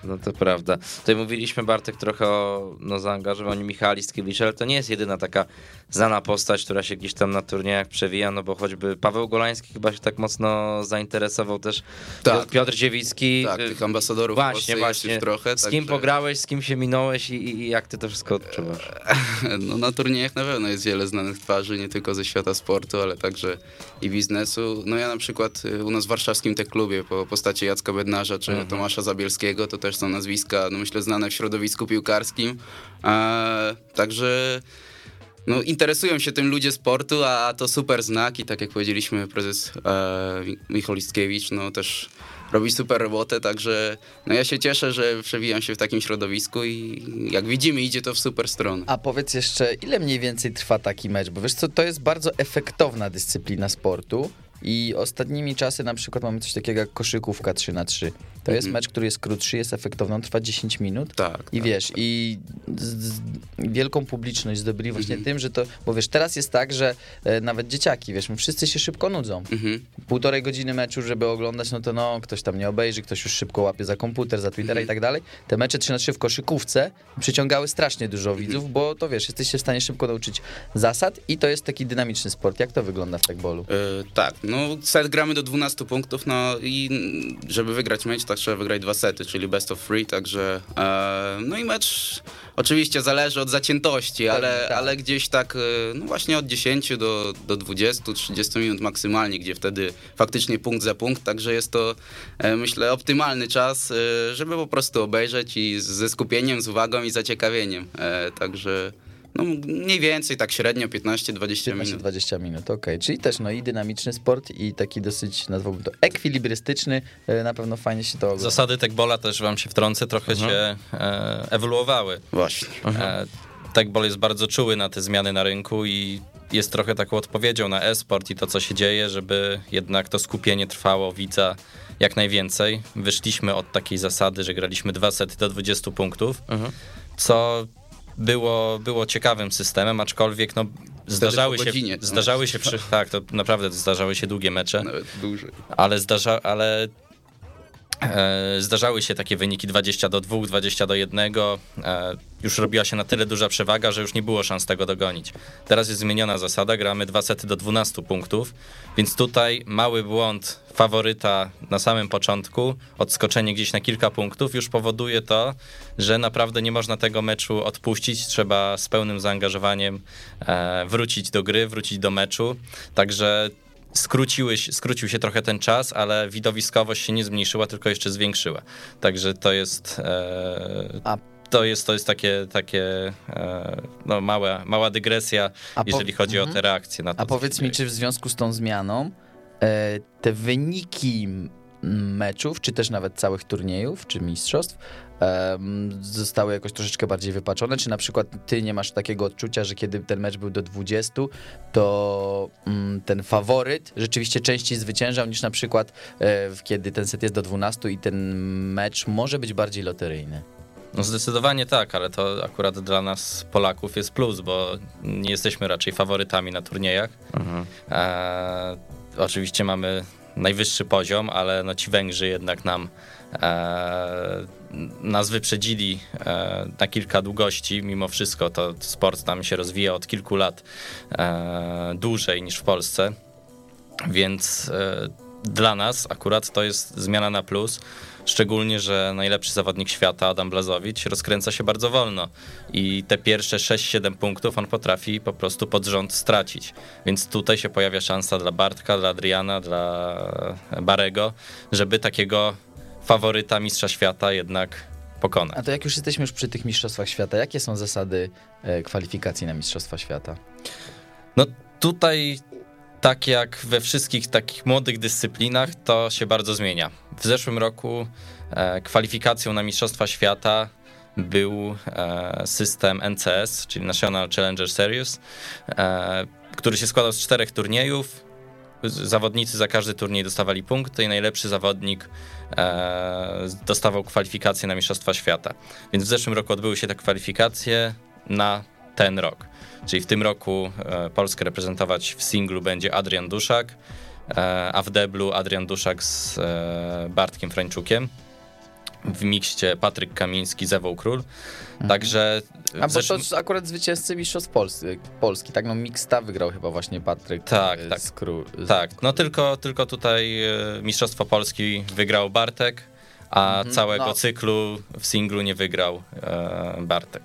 [SPEAKER 4] No to prawda. Tutaj mówiliśmy, Bartek, trochę o no, zaangażowaniu Michała Listkiewicza, ale to nie jest jedyna taka znana postać, która się gdzieś tam na turniejach przewija, no bo choćby Paweł Golański chyba się tak mocno zainteresował też.
[SPEAKER 7] Tak.
[SPEAKER 4] Piotr Dziewicki.
[SPEAKER 7] tak,
[SPEAKER 4] y,
[SPEAKER 7] tych ambasadorów w
[SPEAKER 4] Właśnie, właśnie.
[SPEAKER 7] trochę.
[SPEAKER 4] Z kim
[SPEAKER 7] także-
[SPEAKER 4] pograłeś, z kim się minąłeś i, i jak ty to wszystko odczuwasz?
[SPEAKER 7] No na turniejach na pewno jest wiele znanych twarzy, nie tylko ze świata sportu, ale także i biznesu. No ja na przykład y, u nas w warszawskim tech klubie po postaci Jacka Bednarza czy
[SPEAKER 4] Mhm.
[SPEAKER 7] Tomasza Zabielskiego, to też są nazwiska, no myślę, znane w środowisku piłkarskim. E, także no, interesują się tym ludzie sportu, a to super znak i tak jak powiedzieliśmy, prezes e, Michał Listkiewicz, no też robi super robotę, także no ja się cieszę, że przewijam się w takim środowisku i jak widzimy idzie to w super stronę.
[SPEAKER 5] A powiedz jeszcze, ile mniej więcej trwa taki mecz? Bo wiesz co, to jest bardzo efektowna dyscyplina sportu i ostatnimi czasy na przykład mamy coś takiego jak koszykówka 3 na 3 To jest
[SPEAKER 7] Mhm.
[SPEAKER 5] mecz, który jest krótszy, jest efektowny, on trwa 10 minut.
[SPEAKER 7] Tak,
[SPEAKER 5] I
[SPEAKER 7] tak,
[SPEAKER 5] wiesz,
[SPEAKER 7] tak.
[SPEAKER 5] i z, z, wielką publiczność zdobyli właśnie
[SPEAKER 7] Mhm.
[SPEAKER 5] tym, że to, bo wiesz, teraz jest tak, że e, nawet dzieciaki, wiesz, wszyscy się szybko nudzą.
[SPEAKER 7] Mhm.
[SPEAKER 5] Półtorej godziny meczu, żeby oglądać, no to no, ktoś tam nie obejrzy, ktoś już szybko łapie za komputer, za Twittera
[SPEAKER 7] Mhm.
[SPEAKER 5] i tak dalej. Te mecze 3 na 3 w koszykówce przyciągały strasznie dużo
[SPEAKER 7] Mhm.
[SPEAKER 5] widzów, bo to wiesz, jesteś się w stanie szybko nauczyć zasad i to jest taki dynamiczny sport. Jak to wygląda w tagbolu?
[SPEAKER 7] E, tak, no set gramy do 12 punktów, no i żeby wygrać mecz, tak trzeba wygrać dwa sety, czyli best of three, także e, no i mecz oczywiście zależy od zaciętości, ale,
[SPEAKER 5] tak.
[SPEAKER 7] ale gdzieś tak, e, no właśnie od 10 do, do 20-30 minut maksymalnie, gdzie wtedy faktycznie punkt za punkt, także jest to e, myślę optymalny czas, e, żeby po prostu obejrzeć i ze skupieniem, z uwagą i zaciekawieniem, e, także no mniej więcej tak średnio 15-20 minut.
[SPEAKER 5] 15-20 minut, okej. Czyli też no i dynamiczny sport i taki dosyć, nazwałbym to, ekwilibrystyczny. E, Na pewno fajnie się to ogląda.
[SPEAKER 6] Zasady Techbola też wam się wtrącę, trochę
[SPEAKER 4] Mhm.
[SPEAKER 6] się e, ewoluowały.
[SPEAKER 7] Właśnie.
[SPEAKER 6] E, Techball jest bardzo czuły na te zmiany na rynku i jest trochę taką odpowiedzią na e-sport i to, co się dzieje, żeby jednak to skupienie trwało widza jak najwięcej. Wyszliśmy od takiej zasady, że graliśmy dwa sety do 20 punktów, co było, było ciekawym systemem, aczkolwiek no, zdarzały, się,
[SPEAKER 7] godzinie, no.
[SPEAKER 6] zdarzały się przy, tak, to naprawdę zdarzały się długie mecze
[SPEAKER 7] Nawet duży.
[SPEAKER 6] ale, zdarza, ale zdarzały się takie wyniki 20 do 2, 20 do 1. E, już robiła się na tyle duża przewaga, że już nie było szans tego dogonić. Teraz jest zmieniona zasada, gramy dwa sety do 12 punktów, więc tutaj mały błąd faworyta na samym początku, odskoczenie gdzieś na kilka punktów już powoduje to, że naprawdę nie można tego meczu odpuścić, trzeba z pełnym zaangażowaniem e, wrócić do gry, wrócić do meczu, także skróciły, skrócił się trochę ten czas, ale widowiskowość się nie zmniejszyła, tylko jeszcze zwiększyła. Także to jest. E, to jest, to jest takie, takie e, no, mała, mała dygresja,
[SPEAKER 5] po-
[SPEAKER 6] jeżeli chodzi
[SPEAKER 5] Mhm.
[SPEAKER 6] o te reakcje na to.
[SPEAKER 5] A powiedz mi, czy w związku z tą zmianą e, te wyniki meczów, czy też nawet całych turniejów, czy mistrzostw zostały jakoś troszeczkę bardziej wypaczone? Czy na przykład ty nie masz takiego odczucia, że kiedy ten mecz był do 20, to mm, ten faworyt rzeczywiście częściej zwyciężał niż na przykład e, kiedy ten set jest do 12 i ten mecz może być bardziej loteryjny?
[SPEAKER 6] No zdecydowanie tak, ale to akurat dla nas Polaków jest plus, bo nie jesteśmy raczej faworytami na turniejach. E, oczywiście mamy najwyższy poziom, ale no ci Węgrzy jednak nam e, nas wyprzedzili e, na kilka długości. Mimo wszystko to sport tam się rozwija od kilku lat e, dłużej niż w Polsce. Więc e, dla nas akurat to jest zmiana na plus. Szczególnie, że najlepszy zawodnik świata, Adam Blazowicz, rozkręca się bardzo wolno i te pierwsze 6-7 punktów on potrafi po prostu pod rząd stracić. Więc tutaj się pojawia szansa dla Bartka, dla Adriana, dla Barego, żeby takiego faworyta mistrza świata jednak pokonać.
[SPEAKER 5] A to jak już jesteśmy już przy tych mistrzostwach świata, jakie są zasady e, kwalifikacji na mistrzostwa świata?
[SPEAKER 6] No tutaj, tak jak we wszystkich takich młodych dyscyplinach, to się bardzo zmienia. W zeszłym roku e, kwalifikacją na Mistrzostwa Świata był e, system NCS, czyli National Challenger Series, e, który się składał z czterech turniejów. Zawodnicy za każdy turniej dostawali punkty i najlepszy zawodnik e, dostawał kwalifikację na Mistrzostwa Świata. Więc w zeszłym roku odbyły się te kwalifikacje na ten rok. Czyli w tym roku e, Polskę reprezentować w singlu będzie Adrian Duszak, e, a w deblu Adrian Duszak z e, Bartkiem Frańczukiem. W mikście Patryk Kamiński z Ewą Król. Także
[SPEAKER 5] Mhm. A bo
[SPEAKER 6] zeszłym-
[SPEAKER 5] to akurat zwycięzcy mistrzostw Polski, Polski tak? No mixta wygrał chyba właśnie Patryk
[SPEAKER 6] Tak,
[SPEAKER 5] e,
[SPEAKER 6] tak.
[SPEAKER 5] z Król. z-
[SPEAKER 6] Tak, no tylko, tylko tutaj Mistrzostwo Polski wygrał Bartek, a całego
[SPEAKER 5] no.
[SPEAKER 6] cyklu w singlu nie wygrał Bartek.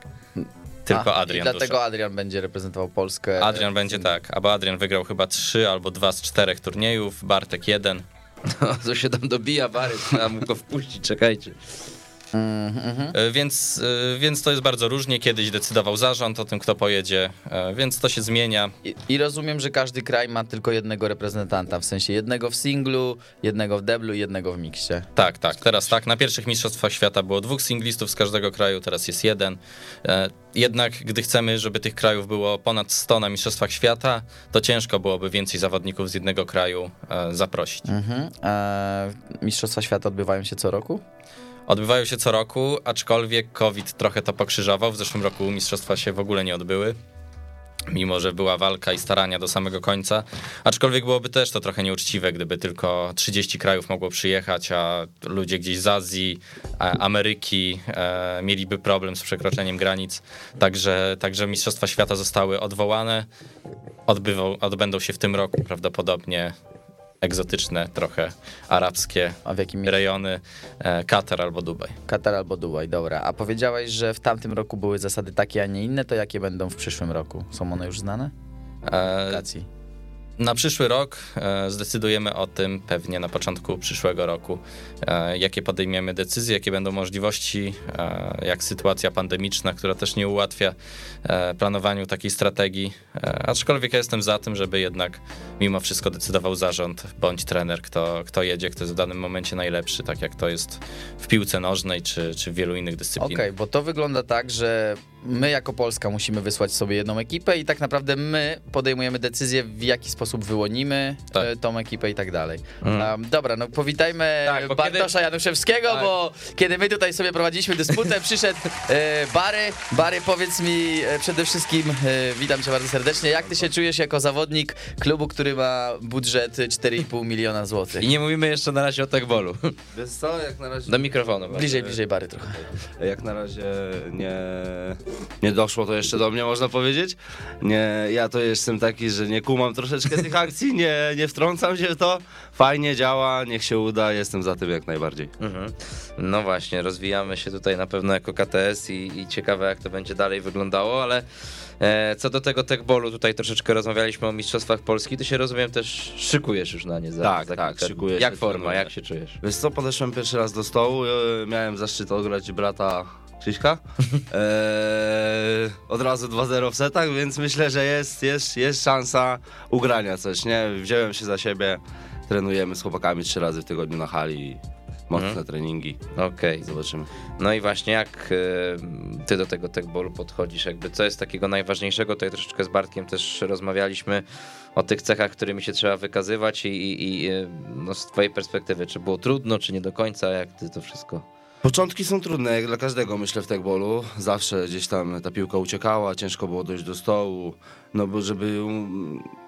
[SPEAKER 6] Tylko
[SPEAKER 5] A,
[SPEAKER 6] Adrian
[SPEAKER 5] I dlatego
[SPEAKER 6] Duszak.
[SPEAKER 5] Adrian będzie reprezentował Polskę.
[SPEAKER 6] Adrian będzie tak, albo Adrian wygrał chyba trzy albo dwa z czterech turniejów, Bartek jeden.
[SPEAKER 4] No, to się tam dobija Bary, trzeba mu go wpuścić, czekajcie.
[SPEAKER 6] E, Więc, e, więc to jest bardzo różnie. Kiedyś decydował zarząd o tym, kto pojedzie, e, więc to się zmienia.
[SPEAKER 5] I, I rozumiem, że każdy kraj ma tylko jednego reprezentanta, w sensie jednego w singlu, jednego w deblu i jednego w mikście.
[SPEAKER 6] Tak, tak, teraz tak. Na pierwszych Mistrzostwach Świata było dwóch singlistów z każdego kraju, teraz jest jeden. Jednak, gdy chcemy, żeby tych krajów było ponad 100 na Mistrzostwach Świata, to ciężko byłoby więcej zawodników z jednego kraju zaprosić.
[SPEAKER 5] Mhm. E, Mistrzostwa Świata odbywają się co roku?
[SPEAKER 6] Odbywają się co roku, aczkolwiek COVID trochę to pokrzyżował. W zeszłym roku mistrzostwa się w ogóle nie odbyły. Mimo, że była walka i starania do samego końca. Aczkolwiek byłoby też to trochę nieuczciwe, gdyby tylko 30 krajów mogło przyjechać, a ludzie gdzieś z Azji, Ameryki e, mieliby problem z przekroczeniem granic. Także, także Mistrzostwa Świata zostały odwołane. Odbywał, odbędą się w tym roku prawdopodobnie egzotyczne, trochę arabskie
[SPEAKER 5] A w jakim
[SPEAKER 6] rejony, e, Katar albo Dubaj.
[SPEAKER 5] Katar albo Dubaj, dobra. A powiedziałeś, że w tamtym roku były zasady takie, a nie inne, to jakie będą w przyszłym roku? Są one już znane?
[SPEAKER 6] E,
[SPEAKER 5] Lokacji.
[SPEAKER 6] Na przyszły rok e, zdecydujemy o tym pewnie na początku przyszłego roku, e, jakie podejmiemy decyzje, jakie będą możliwości, e, jak sytuacja pandemiczna, która też nie ułatwia planowaniu takiej strategii. Aczkolwiek ja jestem za tym, żeby jednak mimo wszystko decydował zarząd bądź trener, kto, kto jedzie, kto jest w danym momencie najlepszy, tak jak to jest w piłce nożnej czy, czy w wielu innych
[SPEAKER 5] Okej,
[SPEAKER 6] dyscyplinach.
[SPEAKER 5] bo to wygląda tak, że my jako Polska musimy wysłać sobie jedną ekipę i tak naprawdę my podejmujemy decyzję, w jaki sposób wyłonimy
[SPEAKER 6] Tak.
[SPEAKER 5] e, tą ekipę i tak dalej. Um, dobra, no powitajmy
[SPEAKER 6] Tak, bo
[SPEAKER 5] Bartosza Januszewskiego,
[SPEAKER 6] Tak.
[SPEAKER 5] bo kiedy my tutaj sobie prowadziliśmy dysputę, przyszedł e, Bary. Bary, powiedz mi e, przede wszystkim, e, witam cię bardzo serdecznie, jak ty się czujesz jako zawodnik klubu, który ma budżet 4,5 miliona złotych?
[SPEAKER 4] I nie mówimy jeszcze na razie o techbolu.
[SPEAKER 8] Wiesz co, jak na razie,
[SPEAKER 4] Do mikrofonu.
[SPEAKER 5] Bliżej, bliżej Bary trochę.
[SPEAKER 8] jak na razie nie, nie doszło to jeszcze do mnie, można powiedzieć. Nie, ja to jestem taki, że nie kumam troszeczkę tych akcji, nie, nie wtrącam się w to. Fajnie działa, niech się uda, jestem za tym jak najbardziej.
[SPEAKER 4] Mhm. No właśnie, rozwijamy się tutaj na pewno jako KTS i, i ciekawe jak to będzie dalej wyglądało, ale e, co do tego techbolu, tutaj troszeczkę rozmawialiśmy o Mistrzostwach Polski, ty się rozumiem też szykujesz już na nie za,
[SPEAKER 8] Tak,
[SPEAKER 4] za
[SPEAKER 8] tak, się,
[SPEAKER 4] Jak forma,
[SPEAKER 8] trenuję.
[SPEAKER 4] jak się czujesz?
[SPEAKER 8] Wiesz co, podeszłem pierwszy raz do stołu, e, miałem zaszczyt ograć brata Krzyśka. E, od razu 2-0 w setach, więc myślę, że jest, jest, jest szansa ugrania coś, nie? Wziąłem się za siebie, trenujemy z chłopakami trzy razy w tygodniu na hali, mocne treningi,
[SPEAKER 4] Okej.
[SPEAKER 8] zobaczymy.
[SPEAKER 4] No i właśnie jak e, ty do tego techballu podchodzisz? Jakby co jest takiego najważniejszego? Tutaj troszeczkę z Bartkiem też rozmawialiśmy o tych cechach, którymi się trzeba wykazywać i, i, i e, no, z twojej perspektywy, czy było trudno, czy nie do końca, jak ty to wszystko...
[SPEAKER 8] Początki są trudne, jak dla każdego, myślę, w techballu. Zawsze gdzieś tam ta piłka uciekała, ciężko było dojść do stołu, no bo żeby,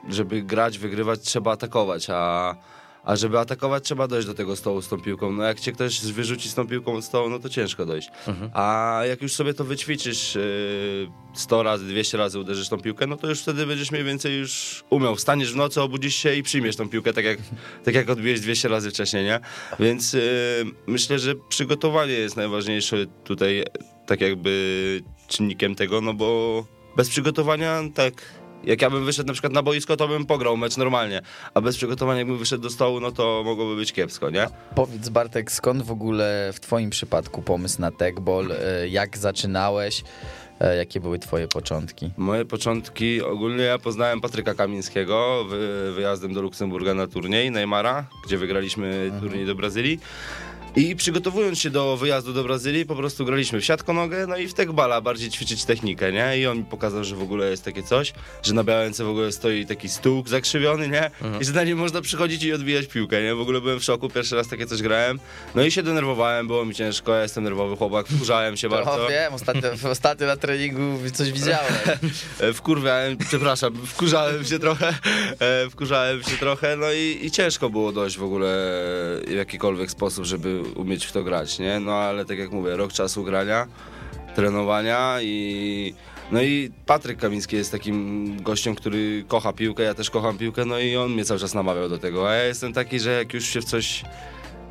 [SPEAKER 8] żeby grać, wygrywać, trzeba atakować, a, a żeby atakować, trzeba dojść do tego stołu z tą piłką. No jak cię ktoś wyrzuci z tą piłką od stołu, no to ciężko dojść. A jak już sobie to wyćwiczysz yy, 100 razy, 200 razy uderzysz tą piłkę, no to już wtedy będziesz mniej więcej już umiał. Wstaniesz w nocy, obudzisz się i przyjmiesz tą piłkę, tak jak, tak jak odbiłeś 200 razy wcześniej, nie? Więc yy, myślę, że przygotowanie jest najważniejsze tutaj, tak jakby czynnikiem tego, no bo bez przygotowania, tak jak ja bym wyszedł na przykład na boisko, to bym pograł mecz normalnie, a bez przygotowania jakbym wyszedł do stołu, no to mogłoby być kiepsko, nie?
[SPEAKER 5] Powiedz Bartek, skąd w ogóle w twoim przypadku pomysł na techball? E, Jak zaczynałeś? E, Jakie były twoje początki?
[SPEAKER 8] Moje początki, ogólnie ja poznałem Patryka Kamińskiego wy, wyjazdem do Luksemburga na turniej Neymara, gdzie wygraliśmy turniej do Brazylii. I przygotowując się do wyjazdu do Brazylii, po prostu graliśmy w siatkonogę, no i w tekbala, bardziej ćwiczyć technikę, nie? I on mi pokazał, że w ogóle jest takie coś, że na Białęce w ogóle stoi taki stół zakrzywiony, nie? I że na nim można przychodzić i odbijać piłkę, nie? W ogóle byłem w szoku, pierwszy raz takie coś grałem. No i się denerwowałem, było mi ciężko, ja jestem nerwowy chłopak, wkurzałem się bardzo.
[SPEAKER 5] O, wiem, ostatnio, ostatnio na treningu coś widziałem.
[SPEAKER 8] Wkurwiałem, przepraszam, wkurzałem się trochę, e, wkurzałem się trochę, no i, i ciężko było dojść w ogóle w jakikolwiek sposób, żeby umieć w to grać, nie? No ale tak jak mówię, rok czasu grania, trenowania i... No i Patryk Kamiński jest takim gościem, który kocha piłkę, ja też kocham piłkę, no i on mnie cały czas namawiał do tego, a ja jestem taki, że jak już się w coś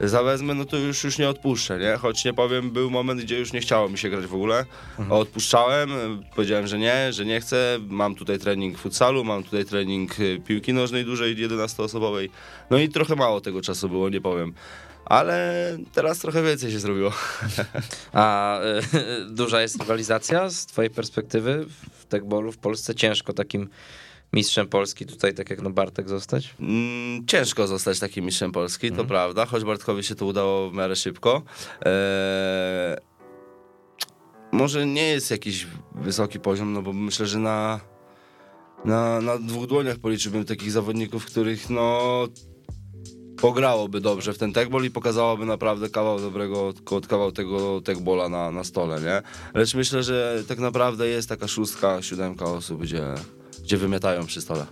[SPEAKER 8] zawezmę, no to już, już nie odpuszczę, nie? Choć nie powiem, był moment, gdzie już nie chciało mi się grać w ogóle. Odpuszczałem, y, powiedziałem, że nie, że nie chcę. Mam tutaj trening futsalu, mam tutaj trening y, piłki nożnej dużej, 11-osobowej. No i trochę mało tego czasu było, nie powiem. Ale teraz trochę więcej się zrobiło.
[SPEAKER 4] A e, duża jest rywalizacja z twojej perspektywy w techballu w Polsce? Ciężko takim mistrzem Polski tutaj, tak jak no Bartek, zostać?
[SPEAKER 8] Mm, ciężko zostać takim mistrzem Polski, to prawda, choć Bartkowi się to udało w miarę szybko. Eee, może nie jest jakiś wysoki poziom, no bo myślę, że na, na, na dwóch dłoniach policzyłbym takich zawodników, których no pograłoby dobrze w ten techball i pokazałoby naprawdę kawał dobrego, kawał tego techbola na, na stole, nie? Lecz myślę, że tak naprawdę jest taka szóstka, siódemka osób, gdzie, gdzie wymiatają przy stole.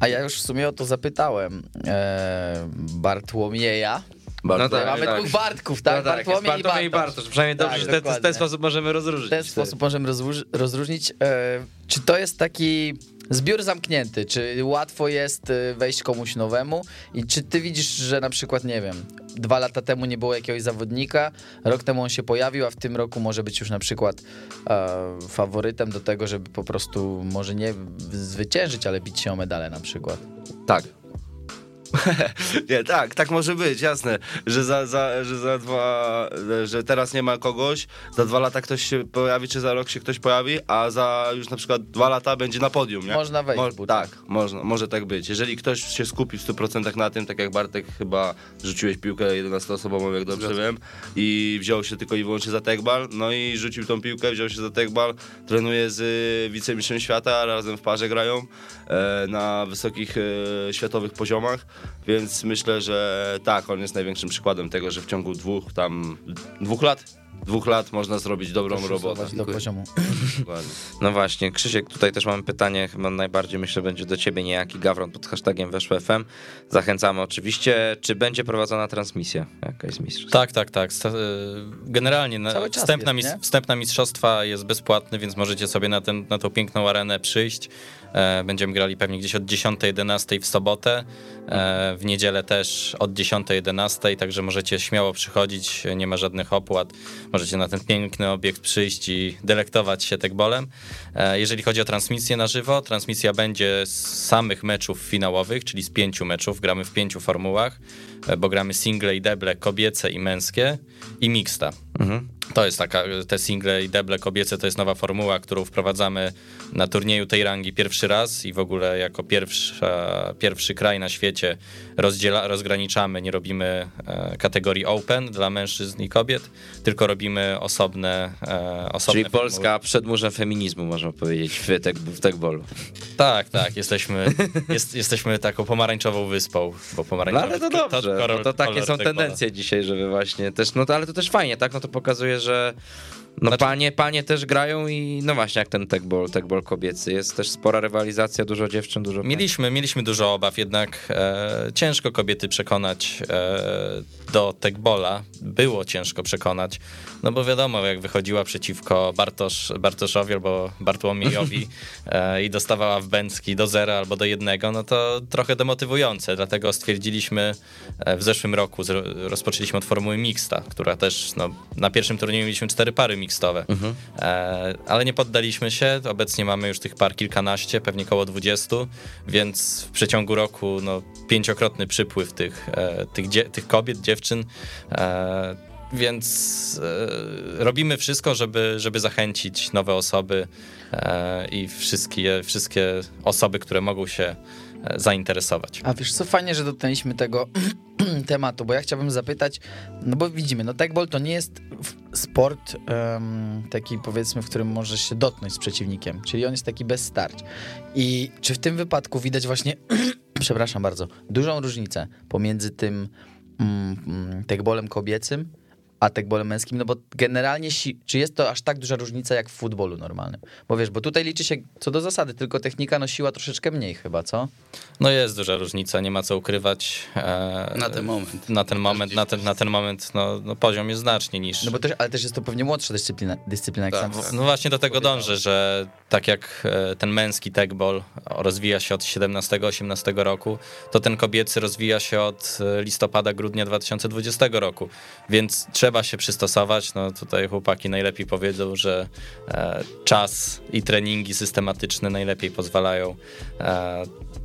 [SPEAKER 5] A ja już w sumie o to zapytałem e, Bartłomieja.
[SPEAKER 8] Bardzo
[SPEAKER 4] No tak,
[SPEAKER 5] Mamy
[SPEAKER 4] tak.
[SPEAKER 5] dwóch Bartków, tak?
[SPEAKER 4] No tak,
[SPEAKER 5] Bartłomiej i
[SPEAKER 4] Bartłomiej i
[SPEAKER 5] Bartosz.
[SPEAKER 4] Bartosz. Przynajmniej dobrze,
[SPEAKER 5] Tak,
[SPEAKER 4] że te, w ten sposób możemy rozróżnić.
[SPEAKER 5] W ten sposób możemy rozróż- rozróżnić. E, czy to jest taki zbiór zamknięty? Czy łatwo jest e, wejść komuś nowemu? I czy ty widzisz, że na przykład, nie wiem, dwa lata temu nie było jakiegoś zawodnika, rok temu on się pojawił, a w tym roku może być już na przykład e, faworytem do tego, żeby po prostu może nie zwyciężyć, ale bić się o medale na przykład?
[SPEAKER 8] Tak. nie, tak, tak może być, jasne, że za, za, że za dwa, że teraz nie ma kogoś, za dwa lata ktoś się pojawi, czy za rok się ktoś pojawi, a za już na przykład dwa lata będzie na podium, nie?
[SPEAKER 5] Można wejść w buty.
[SPEAKER 8] Tak, można, może tak być. Jeżeli ktoś się skupi w 100% na tym, tak jak Bartek chyba rzuciłeś piłkę 11-osobową, jak dobrze wiem, i wziął się tylko i wyłącznie za tekbal, no i rzucił tą piłkę, wziął się za tekbal, trenuje z y, wicemistrzem świata, razem w parze grają e, na wysokich e, światowych poziomach, więc myślę, że tak, on jest największym przykładem tego, że w ciągu dwóch tam, dwóch lat, dwóch lat można zrobić dobrą robotę.
[SPEAKER 5] Do poziomu.
[SPEAKER 4] No właśnie, Krzysiek, tutaj też mamy pytanie, chyba najbardziej myślę będzie do ciebie niejaki Gawron pod hashtagiem Weszło FM. Zachęcamy oczywiście. Czy będzie prowadzona transmisja jakaś z mistrzostw?
[SPEAKER 6] Tak, tak, tak. Y, Generalnie na,
[SPEAKER 5] Cały czas
[SPEAKER 6] wstępna,
[SPEAKER 5] jest,
[SPEAKER 6] mis- mistrzostwa jest bezpłatny, więc możecie sobie na, ten, na tą piękną arenę przyjść. E, Będziemy grali pewnie gdzieś od 10-11 w sobotę, e, w niedzielę też od 10-11, także możecie śmiało przychodzić, nie ma żadnych opłat. Możecie na ten piękny obiekt przyjść i delektować się tekbolem. E, Jeżeli chodzi o transmisję na żywo, transmisja będzie z samych meczów finałowych, czyli z pięciu meczów. Gramy w pięciu formułach, bo gramy single i deble kobiece i męskie i mixta. To jest taka, te single i deble kobiece to jest nowa formuła, którą wprowadzamy na turnieju tej rangi pierwszy raz i w ogóle jako pierwsza, pierwszy kraj na świecie rozdziela, rozgraniczamy, nie robimy e, kategorii open dla mężczyzn i kobiet, tylko robimy osobne, e, osobne
[SPEAKER 4] Czyli Polska przed murzem feminizmu, można powiedzieć, w, tek, w tekbolu.
[SPEAKER 6] Tak, tak, jesteśmy, jest, jesteśmy taką pomarańczową wyspą, bo
[SPEAKER 4] No
[SPEAKER 6] pomarańczowy
[SPEAKER 4] ale to dobrze, no to takie są tendencje dzisiaj, żeby właśnie też, no to ale to też fajnie, tak? No to pokazuje, że no
[SPEAKER 6] Znaczy-
[SPEAKER 4] panie, panie też grają i no właśnie jak ten tekbol, tekbol kobiecy, jest też spora rywalizacja, dużo dziewczyn, dużo.
[SPEAKER 6] Mieliśmy, mieliśmy dużo obaw, jednak e, ciężko kobiety przekonać e, do tekbola. Było ciężko przekonać, no bo wiadomo, jak wychodziła przeciwko Bartosz, Bartoszowi albo Bartłomiejowi e, i dostawała w bęcki do zera albo do jednego, no to trochę demotywujące. Dlatego stwierdziliśmy e, w zeszłym roku, zro, rozpoczęliśmy od formuły mixta, która też, no, na pierwszym turnieju mieliśmy cztery pary mixtowe, e, ale nie poddaliśmy się. Obecnie mamy już tych par kilkanaście, pewnie koło 20, więc w przeciągu roku no, pięciokrotny przypływ tych, e, tych, tych kobiet, dziewczyn. E, więc e, robimy wszystko, żeby, żeby zachęcić nowe osoby e, i wszystkie, wszystkie osoby, które mogą się zainteresować.
[SPEAKER 5] A wiesz co, fajnie, że dotknęliśmy tego tematu, bo ja chciałbym zapytać, no bo widzimy, no tekbol to nie jest sport em, taki powiedzmy, w którym możesz się dotknąć z przeciwnikiem, czyli on jest taki bez starć. I czy w tym wypadku widać właśnie, przepraszam bardzo, dużą różnicę pomiędzy tym mm, mm, tekbolem kobiecym, a tekbolem męskim, no bo generalnie, si- czy jest to aż tak duża różnica jak w futbolu normalnym? Bo wiesz, bo tutaj liczy się co do zasady, tylko technika, no siła troszeczkę mniej chyba, co?
[SPEAKER 6] No jest duża różnica, nie ma co ukrywać. e,
[SPEAKER 7] Na ten moment.
[SPEAKER 6] Na ten moment, na ten, na ten moment no, no poziom jest znacznie niższy.
[SPEAKER 5] No bo też, ale też jest to pewnie młodsza dyscyplina, dyscyplina jak
[SPEAKER 7] Tak,
[SPEAKER 5] sam
[SPEAKER 7] tak.
[SPEAKER 6] No właśnie do tego dążę, że tak jak e, ten męski tekbol rozwija się od 17-18 roku, to ten kobiecy rozwija się od e, listopada, grudnia 2020 roku, więc trzeba się przystosować. No tutaj chłopaki najlepiej powiedzą, że e, czas i treningi systematyczne najlepiej pozwalają e,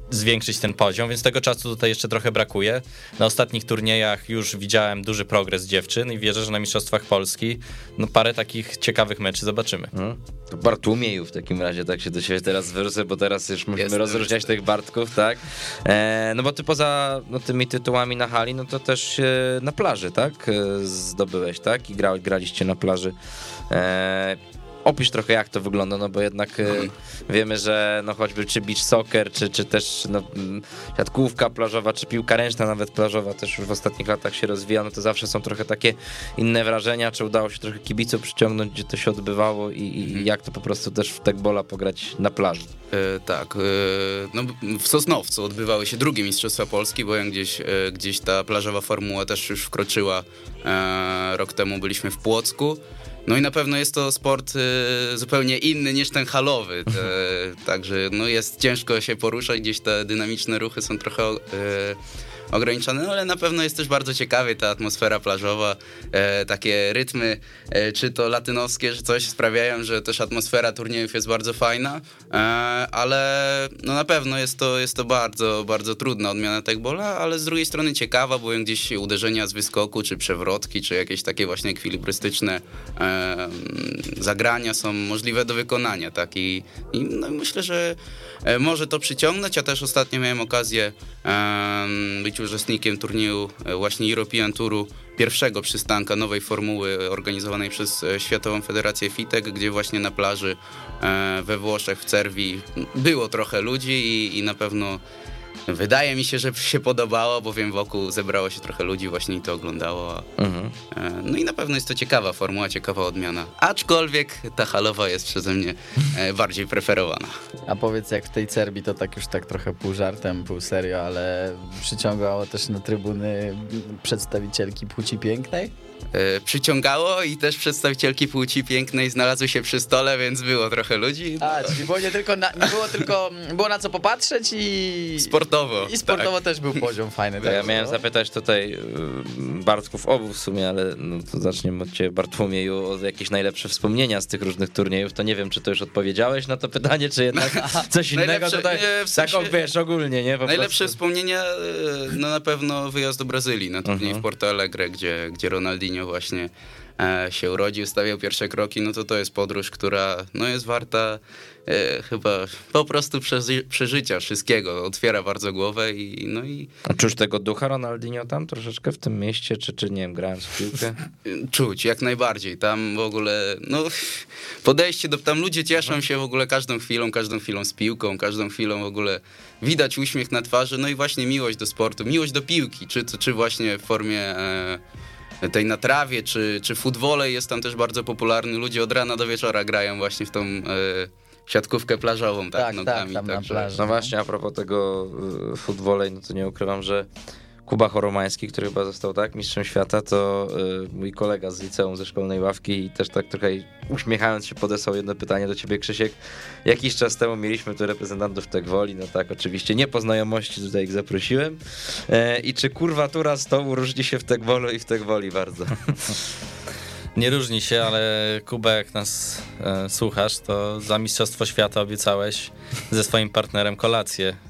[SPEAKER 6] zwiększyć ten poziom, więc tego czasu tutaj jeszcze trochę brakuje. Na ostatnich turniejach już widziałem duży progres dziewczyn i wierzę, że na Mistrzostwach Polski no parę takich ciekawych meczy zobaczymy.
[SPEAKER 4] Hmm? To Bartłomieju w takim razie, tak się do siebie teraz zwrócę, bo teraz już musimy
[SPEAKER 7] Jest,
[SPEAKER 4] rozróżniać tych Bartków, tak? E, no bo ty poza no, tymi tytułami na hali, no to też e, na plaży, tak? E, zdobyłeś, tak? I grał, graliście na plaży. E, opisz trochę jak to wygląda, no bo jednak e, wiemy, że no choćby czy beach soccer, czy, czy też no, mm, siatkówka plażowa, czy piłka ręczna nawet plażowa też już w ostatnich latach się rozwija, no to zawsze są trochę takie inne wrażenia, czy udało się trochę kibiców przyciągnąć, gdzie to się odbywało i, i jak to po prostu też w tekbola pograć na plaży.
[SPEAKER 7] E, tak, e, no, w Sosnowcu odbywały się drugie Mistrzostwa Polski, bo gdzieś, e, gdzieś ta plażowa formuła też już wkroczyła. E, rok temu byliśmy w Płocku. No i na pewno jest to sport e, zupełnie inny niż ten halowy. Te, także no jest ciężko się poruszać, gdzieś te dynamiczne ruchy są trochę e, ograniczone, no ale na pewno jest też bardzo ciekawie ta atmosfera plażowa, e, takie rytmy, e, czy to latynoskie, że coś sprawiają, że też atmosfera turniejów jest bardzo fajna, e, ale no na pewno jest to, jest to bardzo, bardzo trudna odmiana tekbola, ale z drugiej strony ciekawa, bo gdzieś uderzenia z wyskoku, czy przewrotki, czy jakieś takie właśnie ekwilibrystyczne e, zagrania są możliwe do wykonania, tak, i, i no, myślę, że może to przyciągnąć, ja też ostatnio miałem okazję być uczestnikiem turnieju e, właśnie European Touru, pierwszego przystanka nowej formuły organizowanej przez e, Światową Federację FITEK, gdzie właśnie na plaży e, we Włoszech, w Cerwii było trochę ludzi i, i na pewno wydaje mi się, że się podobało, bowiem wokół zebrało się trochę ludzi, właśnie i to oglądało.
[SPEAKER 4] Mhm.
[SPEAKER 7] E, No i na pewno jest to ciekawa formuła, ciekawa odmiana. Aczkolwiek ta halowa jest przeze mnie e, bardziej preferowana.
[SPEAKER 5] A powiedz, jak w tej Cerbii, to tak już tak trochę pół żartem, pół serio, ale przyciągało też na trybuny przedstawicielki płci pięknej?
[SPEAKER 7] E, Przyciągało i też przedstawicielki płci pięknej znalazły się przy stole, więc było trochę ludzi.
[SPEAKER 5] A, czyli było nie tylko na, nie było tylko, było na co popatrzeć i...
[SPEAKER 7] Sportowo.
[SPEAKER 5] I sportowo
[SPEAKER 7] tak.
[SPEAKER 5] też był poziom fajny.
[SPEAKER 4] Ja
[SPEAKER 5] tak?
[SPEAKER 4] miałem
[SPEAKER 5] No.
[SPEAKER 4] zapytać tutaj y, Bartków obu w sumie, ale no to zaczniemy od ciebie Bartłomieju o jakieś najlepsze wspomnienia z tych różnych turniejów. To nie wiem, czy to już odpowiedziałeś na to pytanie, czy jednak coś innego
[SPEAKER 7] Najlepsze-
[SPEAKER 4] tutaj,
[SPEAKER 7] nie, w
[SPEAKER 4] tak
[SPEAKER 7] sensie-
[SPEAKER 4] wiesz, ogólnie, nie? Po
[SPEAKER 7] Najlepsze
[SPEAKER 4] prostu.
[SPEAKER 7] wspomnienia, e, no na pewno wyjazd do Brazylii na turniej
[SPEAKER 4] Mhm.
[SPEAKER 7] w Porto Alegre, gdzie, gdzie Ronaldinho Ronaldinho właśnie e, się urodził, stawiał pierwsze kroki, no to to jest podróż, która no jest warta e, chyba po prostu przeży, przeżycia wszystkiego. Otwiera bardzo głowę i no i
[SPEAKER 4] A czuć tego ducha Ronaldinho tam troszeczkę w tym mieście, czy, czy nie wiem, grając w piłkę?
[SPEAKER 7] Czuć, jak najbardziej. Tam w ogóle, no, podejście do. Tam ludzie cieszą się w ogóle każdą chwilą, każdą chwilą z piłką, każdą chwilą w ogóle widać uśmiech na twarzy, no i właśnie miłość do sportu, miłość do piłki, czy, czy właśnie w formie. E, tej na trawie, czy, czy futwole jest tam też bardzo popularny. Ludzie od rana do wieczora grają właśnie w tą e, siatkówkę plażową, tak,
[SPEAKER 5] Tak, tak,
[SPEAKER 7] nogami.
[SPEAKER 5] tam na
[SPEAKER 7] także-
[SPEAKER 5] plaży.
[SPEAKER 4] No właśnie, a propos tego y, futbolej, no to nie ukrywam, że Kuba Choromański, który chyba został tak mistrzem świata, to y, mój kolega z liceum ze szkolnej ławki i też tak trochę uśmiechając się podesłał jedno pytanie do ciebie Krzysiek. Jakiś czas temu mieliśmy tu reprezentantów Tegwoli, no tak oczywiście, nie po znajomości tutaj ich zaprosiłem. E, I czy kurwa tura stołu różni się w Tegwolu i w Tegwoli bardzo?
[SPEAKER 6] Nie różni się, ale Kuba, jak nas e, słuchasz, to za Mistrzostwo Świata obiecałeś ze swoim partnerem kolację.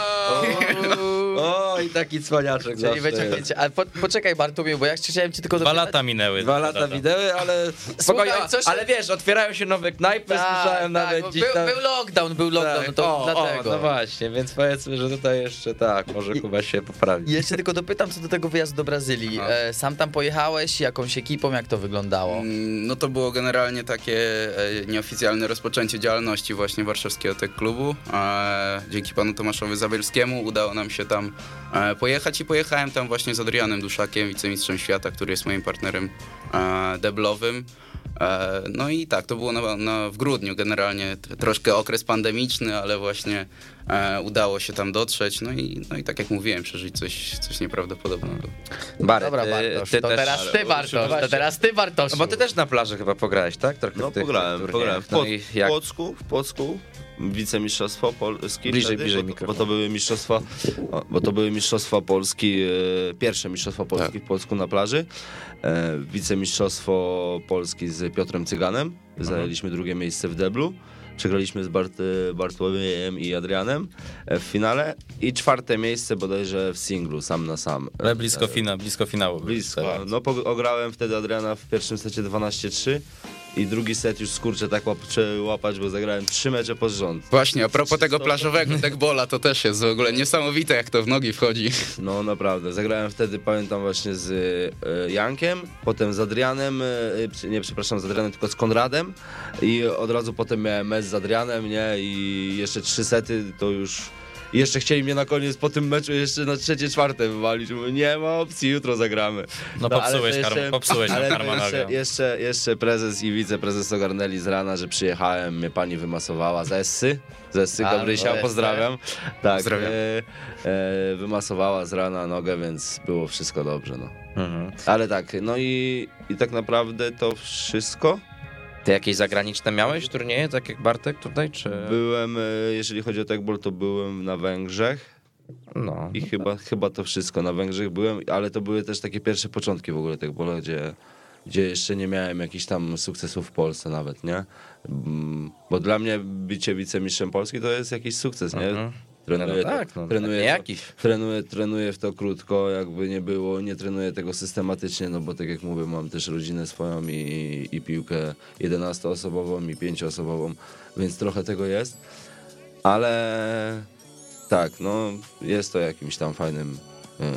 [SPEAKER 6] Oh.
[SPEAKER 4] O, i taki cwaniaczek
[SPEAKER 5] Czyli wyciągnięcie. Ale po, poczekaj Bartłomiu, bo ja chciałem ci tylko
[SPEAKER 6] Dwa
[SPEAKER 5] dopytać-
[SPEAKER 6] lata minęły.
[SPEAKER 4] Dwa lata wideły, ale spokojnie,
[SPEAKER 5] coś-
[SPEAKER 4] ale wiesz, otwierają się nowe knajpy,
[SPEAKER 5] Tak,
[SPEAKER 4] słyszałem
[SPEAKER 5] tak,
[SPEAKER 4] nawet
[SPEAKER 5] bo
[SPEAKER 4] dziś
[SPEAKER 5] był,
[SPEAKER 4] tam...
[SPEAKER 5] był lockdown, był lockdown,
[SPEAKER 4] Tak,
[SPEAKER 5] no to
[SPEAKER 4] o,
[SPEAKER 5] dlatego.
[SPEAKER 4] O, no właśnie, więc powiedzmy, że tutaj jeszcze tak, może Kuba się poprawi.
[SPEAKER 5] Jeszcze tylko dopytam co do tego wyjazdu do Brazylii. E, sam tam pojechałeś, jakąś ekipą, jak to wyglądało?
[SPEAKER 7] Mm, No to było generalnie takie e, nieoficjalne rozpoczęcie działalności właśnie warszawskiego Tech Klubu. E, Dzięki panu Tomaszowi Zabielskiemu udało nam się tam e, pojechać i pojechałem tam właśnie z Adrianem Duszakiem, wicemistrzem świata, który jest moim partnerem e, deblowym. E, No i tak, to było na, na, w grudniu generalnie, troszkę okres pandemiczny, ale właśnie e, udało się tam dotrzeć. No i, no i tak jak mówiłem, przeżyć coś, coś nieprawdopodobnego.
[SPEAKER 4] Bary,
[SPEAKER 5] Dobra,
[SPEAKER 4] ty,
[SPEAKER 5] Bartosz,
[SPEAKER 4] ty
[SPEAKER 5] to
[SPEAKER 4] też...
[SPEAKER 5] teraz ty, Bartosz, to teraz ty, Bartosz.
[SPEAKER 4] No bo ty też na plaży chyba pograłeś, tak? Trochę
[SPEAKER 8] No
[SPEAKER 4] w tych
[SPEAKER 8] pograłem, pograłem. W,
[SPEAKER 4] No
[SPEAKER 8] Pod,
[SPEAKER 4] i
[SPEAKER 8] w
[SPEAKER 4] jak?
[SPEAKER 8] Płocku, w Płocku, wicemistrzostwo Polski.
[SPEAKER 4] Bliżej,
[SPEAKER 8] wtedy,
[SPEAKER 4] bliżej
[SPEAKER 8] bo,
[SPEAKER 4] mikrofon.
[SPEAKER 8] bo to były mistrzostwa, bo to były mistrzostwa Polski, e, pierwsze mistrzostwa Polski
[SPEAKER 4] Tak.
[SPEAKER 8] w Płocku na plaży. E, wicemistrzostwo Polski z Piotrem Cyganem. Zajęliśmy drugie miejsce w deblu. Przegraliśmy z Bart, Bartłomiejem i Adrianem e, w finale i czwarte miejsce bodajże w singlu, sam na sam.
[SPEAKER 6] Ale blisko, fina, blisko finału.
[SPEAKER 8] Blisko.
[SPEAKER 6] wtedy.
[SPEAKER 8] No ograłem wtedy Adriana w pierwszym secie 12-3 i drugi set już skurczę tak łap, łapać, bo zagrałem trzy mecze pod rząd.
[SPEAKER 7] Właśnie, a propos tego plażowego techbola, to też jest w ogóle niesamowite, jak to w nogi wchodzi.
[SPEAKER 8] No naprawdę, zagrałem wtedy, pamiętam właśnie z e, Jankiem, potem z Adrianem, przy- nie przepraszam, z Adrianem, tylko z Konradem i od razu potem miałem mecz z Adrianem, nie, i jeszcze trzy sety to już... I jeszcze chcieli mnie na koniec po tym meczu jeszcze na trzecie, czwarte wywalić. Mówię, nie ma opcji, jutro zagramy.
[SPEAKER 6] No
[SPEAKER 8] ale
[SPEAKER 6] popsułeś, karma, popsułeś
[SPEAKER 8] ale
[SPEAKER 6] harmonogram.
[SPEAKER 8] jeszcze, jeszcze, jeszcze prezes i wiceprezes ogarnęli z rana, że przyjechałem, mnie pani wymasowała z Essy, z Essy Gabrysia,
[SPEAKER 5] no,
[SPEAKER 8] pozdrawiam. Tak,
[SPEAKER 7] Pozdrawiam.
[SPEAKER 8] E, e, wymasowała z rana nogę, więc było wszystko dobrze, no.
[SPEAKER 4] Mhm.
[SPEAKER 8] Ale tak, no i, i tak naprawdę to wszystko.
[SPEAKER 4] Ty jakieś zagraniczne miałeś turnieje, tak jak Bartek tutaj, czy...
[SPEAKER 8] Byłem, e, jeżeli chodzi o tekbol, to byłem na Węgrzech
[SPEAKER 4] No.
[SPEAKER 8] i chyba, chyba to wszystko. Na Węgrzech byłem, ale to były też takie pierwsze początki w ogóle tekbola, gdzie, gdzie jeszcze nie miałem jakichś tam sukcesów w Polsce nawet, nie? Mm, Bo dla mnie bycie wicemistrzem Polski to jest jakiś sukces, nie?
[SPEAKER 4] Mhm.
[SPEAKER 8] Trenuję,
[SPEAKER 4] No
[SPEAKER 8] to,
[SPEAKER 4] tak, no,
[SPEAKER 8] trenuję,
[SPEAKER 4] nie
[SPEAKER 8] to,
[SPEAKER 4] jakiś.
[SPEAKER 8] trenuję, trenuję w to krótko, jakby nie było, nie trenuję tego systematycznie, no bo tak jak mówię, mam też rodzinę swoją i, i piłkę 11-osobową i 5-osobową, więc trochę tego jest, ale tak, no jest to jakimś tam fajnym e,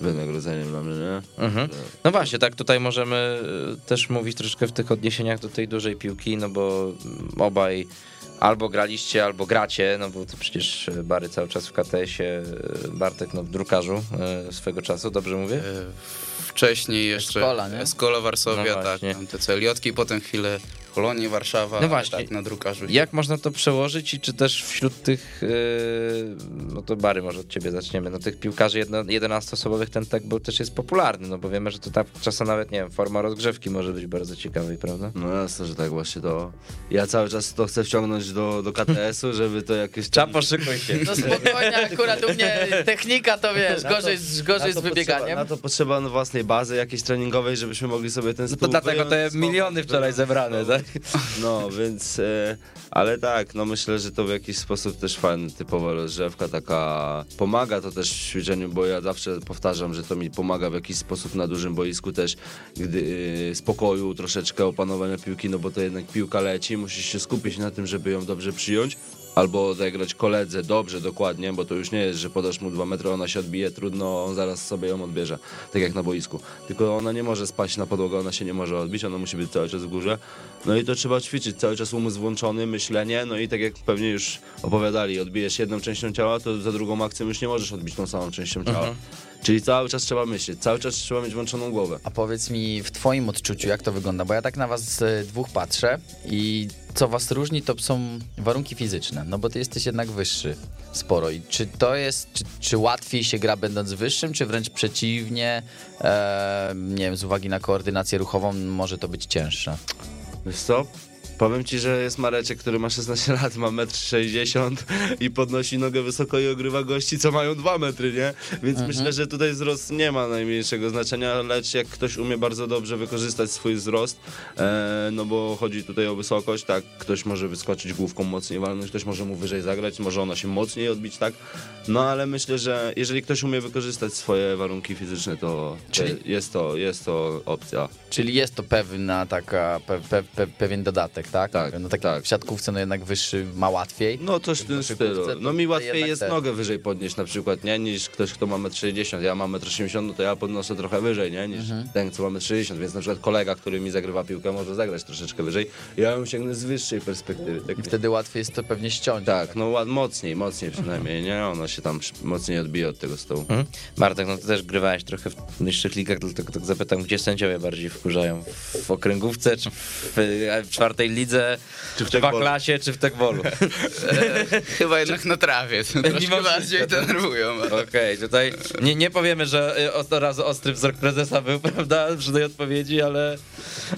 [SPEAKER 8] wynagrodzeniem dla mnie, nie?
[SPEAKER 4] Mhm. No właśnie, tak tutaj możemy y, też mówić troszkę w tych odniesieniach do tej dużej piłki, no bo mm, obaj albo graliście, albo gracie, no bo to przecież y, Bary cały czas w KTS-ie, y, Bartek no w drukarzu y, swego czasu, dobrze mówię?
[SPEAKER 7] E, Wcześniej jeszcze
[SPEAKER 5] Eskola, nie?
[SPEAKER 7] Eskola Warszawia,
[SPEAKER 4] No
[SPEAKER 7] tak, tam te CLJ-ki, potem chwilę Polonie, Warszawa,
[SPEAKER 4] No właśnie.
[SPEAKER 7] tak, na drukarzu.
[SPEAKER 4] Jak można to przełożyć i czy też wśród tych, y, no to Bary może od ciebie zaczniemy, no tych piłkarzy jedno- 11-osobowych ten tak był też jest popularny, no bo wiemy, że to tak czasem nawet, nie wiem, forma rozgrzewki może być bardzo ciekawej, prawda?
[SPEAKER 8] No jasne, że tak właśnie to. Ja cały czas to chcę wciągnąć do, do KTS-u, żeby to jakieś.
[SPEAKER 4] Trzeba poszykuj się.
[SPEAKER 5] No spokojnie, akurat u mnie technika to wiesz,
[SPEAKER 8] Na to-
[SPEAKER 5] gorzej, z- gorzej wybieganiem.
[SPEAKER 8] Potrzeba, na to potrzeba no, własnej bazy jakiejś treningowej, żebyśmy mogli sobie ten
[SPEAKER 4] No to dlatego te miliony wczoraj zebrane,
[SPEAKER 8] no,
[SPEAKER 4] tak?
[SPEAKER 8] No, więc, e, ale tak, no myślę, że to w jakiś sposób też fajny, typowa rozgrzewka taka pomaga to też w ćwiczeniu, bo ja zawsze powtarzam, że to mi pomaga w jakiś sposób na dużym boisku też, gdy e, spokoju, troszeczkę opanowania piłki, no bo to jednak piłka leci, musisz się skupić na tym, żeby ją dobrze przyjąć, albo odegrać koledze dobrze, dokładnie, bo to już nie jest, że podasz mu dwa metry, ona się odbije, trudno, on zaraz sobie ją odbierze, tak jak na boisku. Tylko ona nie może spaść na podłogę, ona się nie może odbić, ona musi być cały czas w górze. No i to trzeba ćwiczyć, cały czas umysł włączony, myślenie, no i tak jak pewnie już opowiadali, odbijesz jedną częścią ciała, to za drugą akcją już nie możesz odbić tą samą częścią ciała. Czyli cały czas trzeba myśleć, cały czas trzeba mieć włączoną głowę.
[SPEAKER 5] A powiedz mi w twoim odczuciu, jak to wygląda? Bo ja tak na was dwóch patrzę i co was różni, to są warunki fizyczne, no bo ty jesteś jednak wyższy sporo. I czy to jest, czy, czy łatwiej się gra będąc wyższym, czy wręcz przeciwnie, e, nie wiem, z uwagi na koordynację ruchową może to być cięższe?
[SPEAKER 8] Wiesz co? Powiem ci, że jest Mareczek, który ma 16 lat, ma 1,60 m i podnosi nogę wysoko i ogrywa gości, co mają 2 metry, nie? Więc myślę, że tutaj wzrost nie ma najmniejszego znaczenia, lecz jak ktoś umie bardzo dobrze wykorzystać swój wzrost, e, no bo chodzi tutaj o wysokość, tak, ktoś może wyskoczyć główką mocniej walnąć, ktoś może mu wyżej zagrać, może ona się mocniej odbić, tak? No ale myślę, że jeżeli ktoś umie wykorzystać swoje warunki fizyczne, to
[SPEAKER 5] Czyli-
[SPEAKER 8] jest, to, jest to opcja.
[SPEAKER 5] Czyli jest to pewna taka, pe, pe, pe, pewien dodatek, tak?
[SPEAKER 8] Tak,
[SPEAKER 5] No tak,
[SPEAKER 8] tak.
[SPEAKER 5] w siatkówce no jednak wyższy ma łatwiej.
[SPEAKER 8] No coś w tym stylu. No mi łatwiej jest
[SPEAKER 5] te-
[SPEAKER 8] nogę wyżej podnieść na przykład, nie? Niż ktoś, kto ma 1,60 m. Ja mam 1,80 m, no to ja podnoszę trochę wyżej, nie? Niż
[SPEAKER 5] Mhm.
[SPEAKER 8] ten, co ma 1,60 m. Więc na przykład kolega, który mi zagrywa piłkę, może zagrać troszeczkę wyżej. Ja ją sięgnę z wyższej perspektywy. Tak,
[SPEAKER 5] I wtedy łatwiej jest to pewnie ściąć.
[SPEAKER 8] tak no ład, mocniej, mocniej przynajmniej, nie? Ona się tam mocniej odbije od tego stołu.
[SPEAKER 4] Mhm. Bartek, no ty też grywałeś trochę w niższych ligach, dlatego tak zapytam, gdzie sędziowie bardziej wkurzają? W okręgówce, czy w, w czwartej lidze, czy w
[SPEAKER 8] tekbolu?
[SPEAKER 4] klasie, czy w tekbolu?
[SPEAKER 7] Chyba jednak na trawie.
[SPEAKER 4] Mimo
[SPEAKER 7] Troszkę bardziej denerwują.
[SPEAKER 4] Okej, tutaj nie, nie powiemy, że y, od razu ostry wzrok prezesa był, prawda, przy tej odpowiedzi, ale,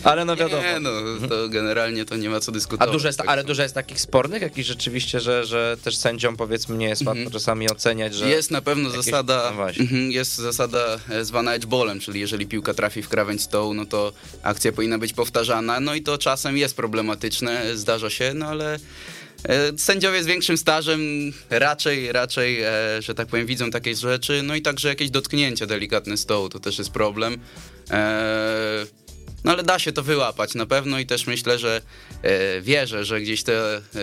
[SPEAKER 4] ale no wiadomo.
[SPEAKER 7] Nie, no, to generalnie to nie ma co
[SPEAKER 4] A
[SPEAKER 7] dyskutować.
[SPEAKER 4] dużo jest,
[SPEAKER 7] Tak
[SPEAKER 4] ale dużo jest takich spornych, jakichś rzeczywiście, że, że też sędziom powiedzmy nie jest łatwo czasami oceniać, że...
[SPEAKER 7] Jest na pewno
[SPEAKER 4] jakieś-
[SPEAKER 7] zasada,
[SPEAKER 4] no
[SPEAKER 7] mhm, jest zasada e, zwana edgeballem, czyli jeżeli piłka trafi w krawędź stołu, no to akcja powinna być powtarzana, no i to czasem jest problematyczne, zdarza się, no ale e, sędziowie z większym stażem raczej, raczej, e, że tak powiem, widzą takie rzeczy, no i także jakieś dotknięcie delikatne stołu, to też jest problem. E, no ale da się to wyłapać na pewno i też myślę, że wierzę, że gdzieś ta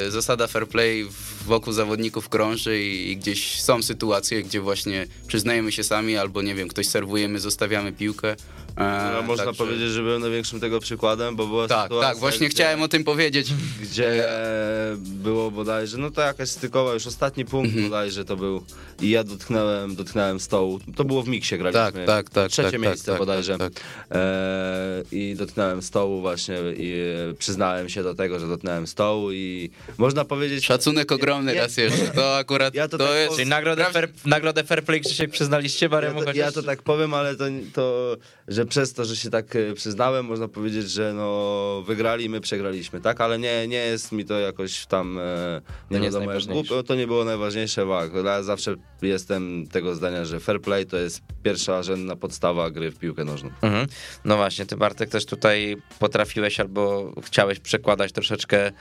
[SPEAKER 7] zasada fair play wokół zawodników krąży i, gdzieś są sytuacje, gdzie właśnie przyznajemy się sami albo nie wiem, ktoś serwuje, my zostawiamy piłkę. E,
[SPEAKER 8] No, można
[SPEAKER 7] także-
[SPEAKER 8] powiedzieć, że byłem największym tego przykładem, bo była
[SPEAKER 7] Tak,
[SPEAKER 8] sytuacja,
[SPEAKER 7] tak, właśnie
[SPEAKER 8] gdzie...
[SPEAKER 7] chciałem o tym powiedzieć.
[SPEAKER 8] gdzie e, było bodajże, no to jakaś stykowa, już ostatni punkt
[SPEAKER 7] Mhm.
[SPEAKER 8] bodajże to był i ja dotknąłem, dotknąłem stołu, to było w miksie graliśmy,
[SPEAKER 7] Tak, tak, tak,
[SPEAKER 8] trzecie
[SPEAKER 7] tak,
[SPEAKER 8] miejsce
[SPEAKER 7] tak,
[SPEAKER 8] bodajże
[SPEAKER 7] tak, tak.
[SPEAKER 8] E, i dotknąłem stołu właśnie i e, przyznałem się do tego, że dotknąłem stołu i można powiedzieć...
[SPEAKER 7] Szacunek ogromny
[SPEAKER 8] Ja-
[SPEAKER 7] raz jeszcze, to akurat
[SPEAKER 8] Ja to
[SPEAKER 7] to,
[SPEAKER 8] tak
[SPEAKER 7] jest...
[SPEAKER 4] Czyli nagrodę fair, nagrodę fair play Krzysiek przyznaliście
[SPEAKER 8] Ja
[SPEAKER 4] Baremu
[SPEAKER 8] to,
[SPEAKER 4] chociaż?
[SPEAKER 8] ja to tak powiem, ale to, to, że przez to, że się tak e, przyznałem, można powiedzieć, że no wygrali, my przegraliśmy, tak? Ale nie, nie jest mi to jakoś tam e, nie
[SPEAKER 4] nie jest
[SPEAKER 8] wiadomo
[SPEAKER 4] najważniejsze.
[SPEAKER 8] głupio, to nie było najważniejsze, wag. Ja zawsze jestem tego zdania, że fair play to jest pierwsza rzędna podstawa gry w piłkę nożną.
[SPEAKER 4] Mhm. No właśnie, ty Bartek też tutaj potrafiłeś albo chciałeś przekładać troszeczkę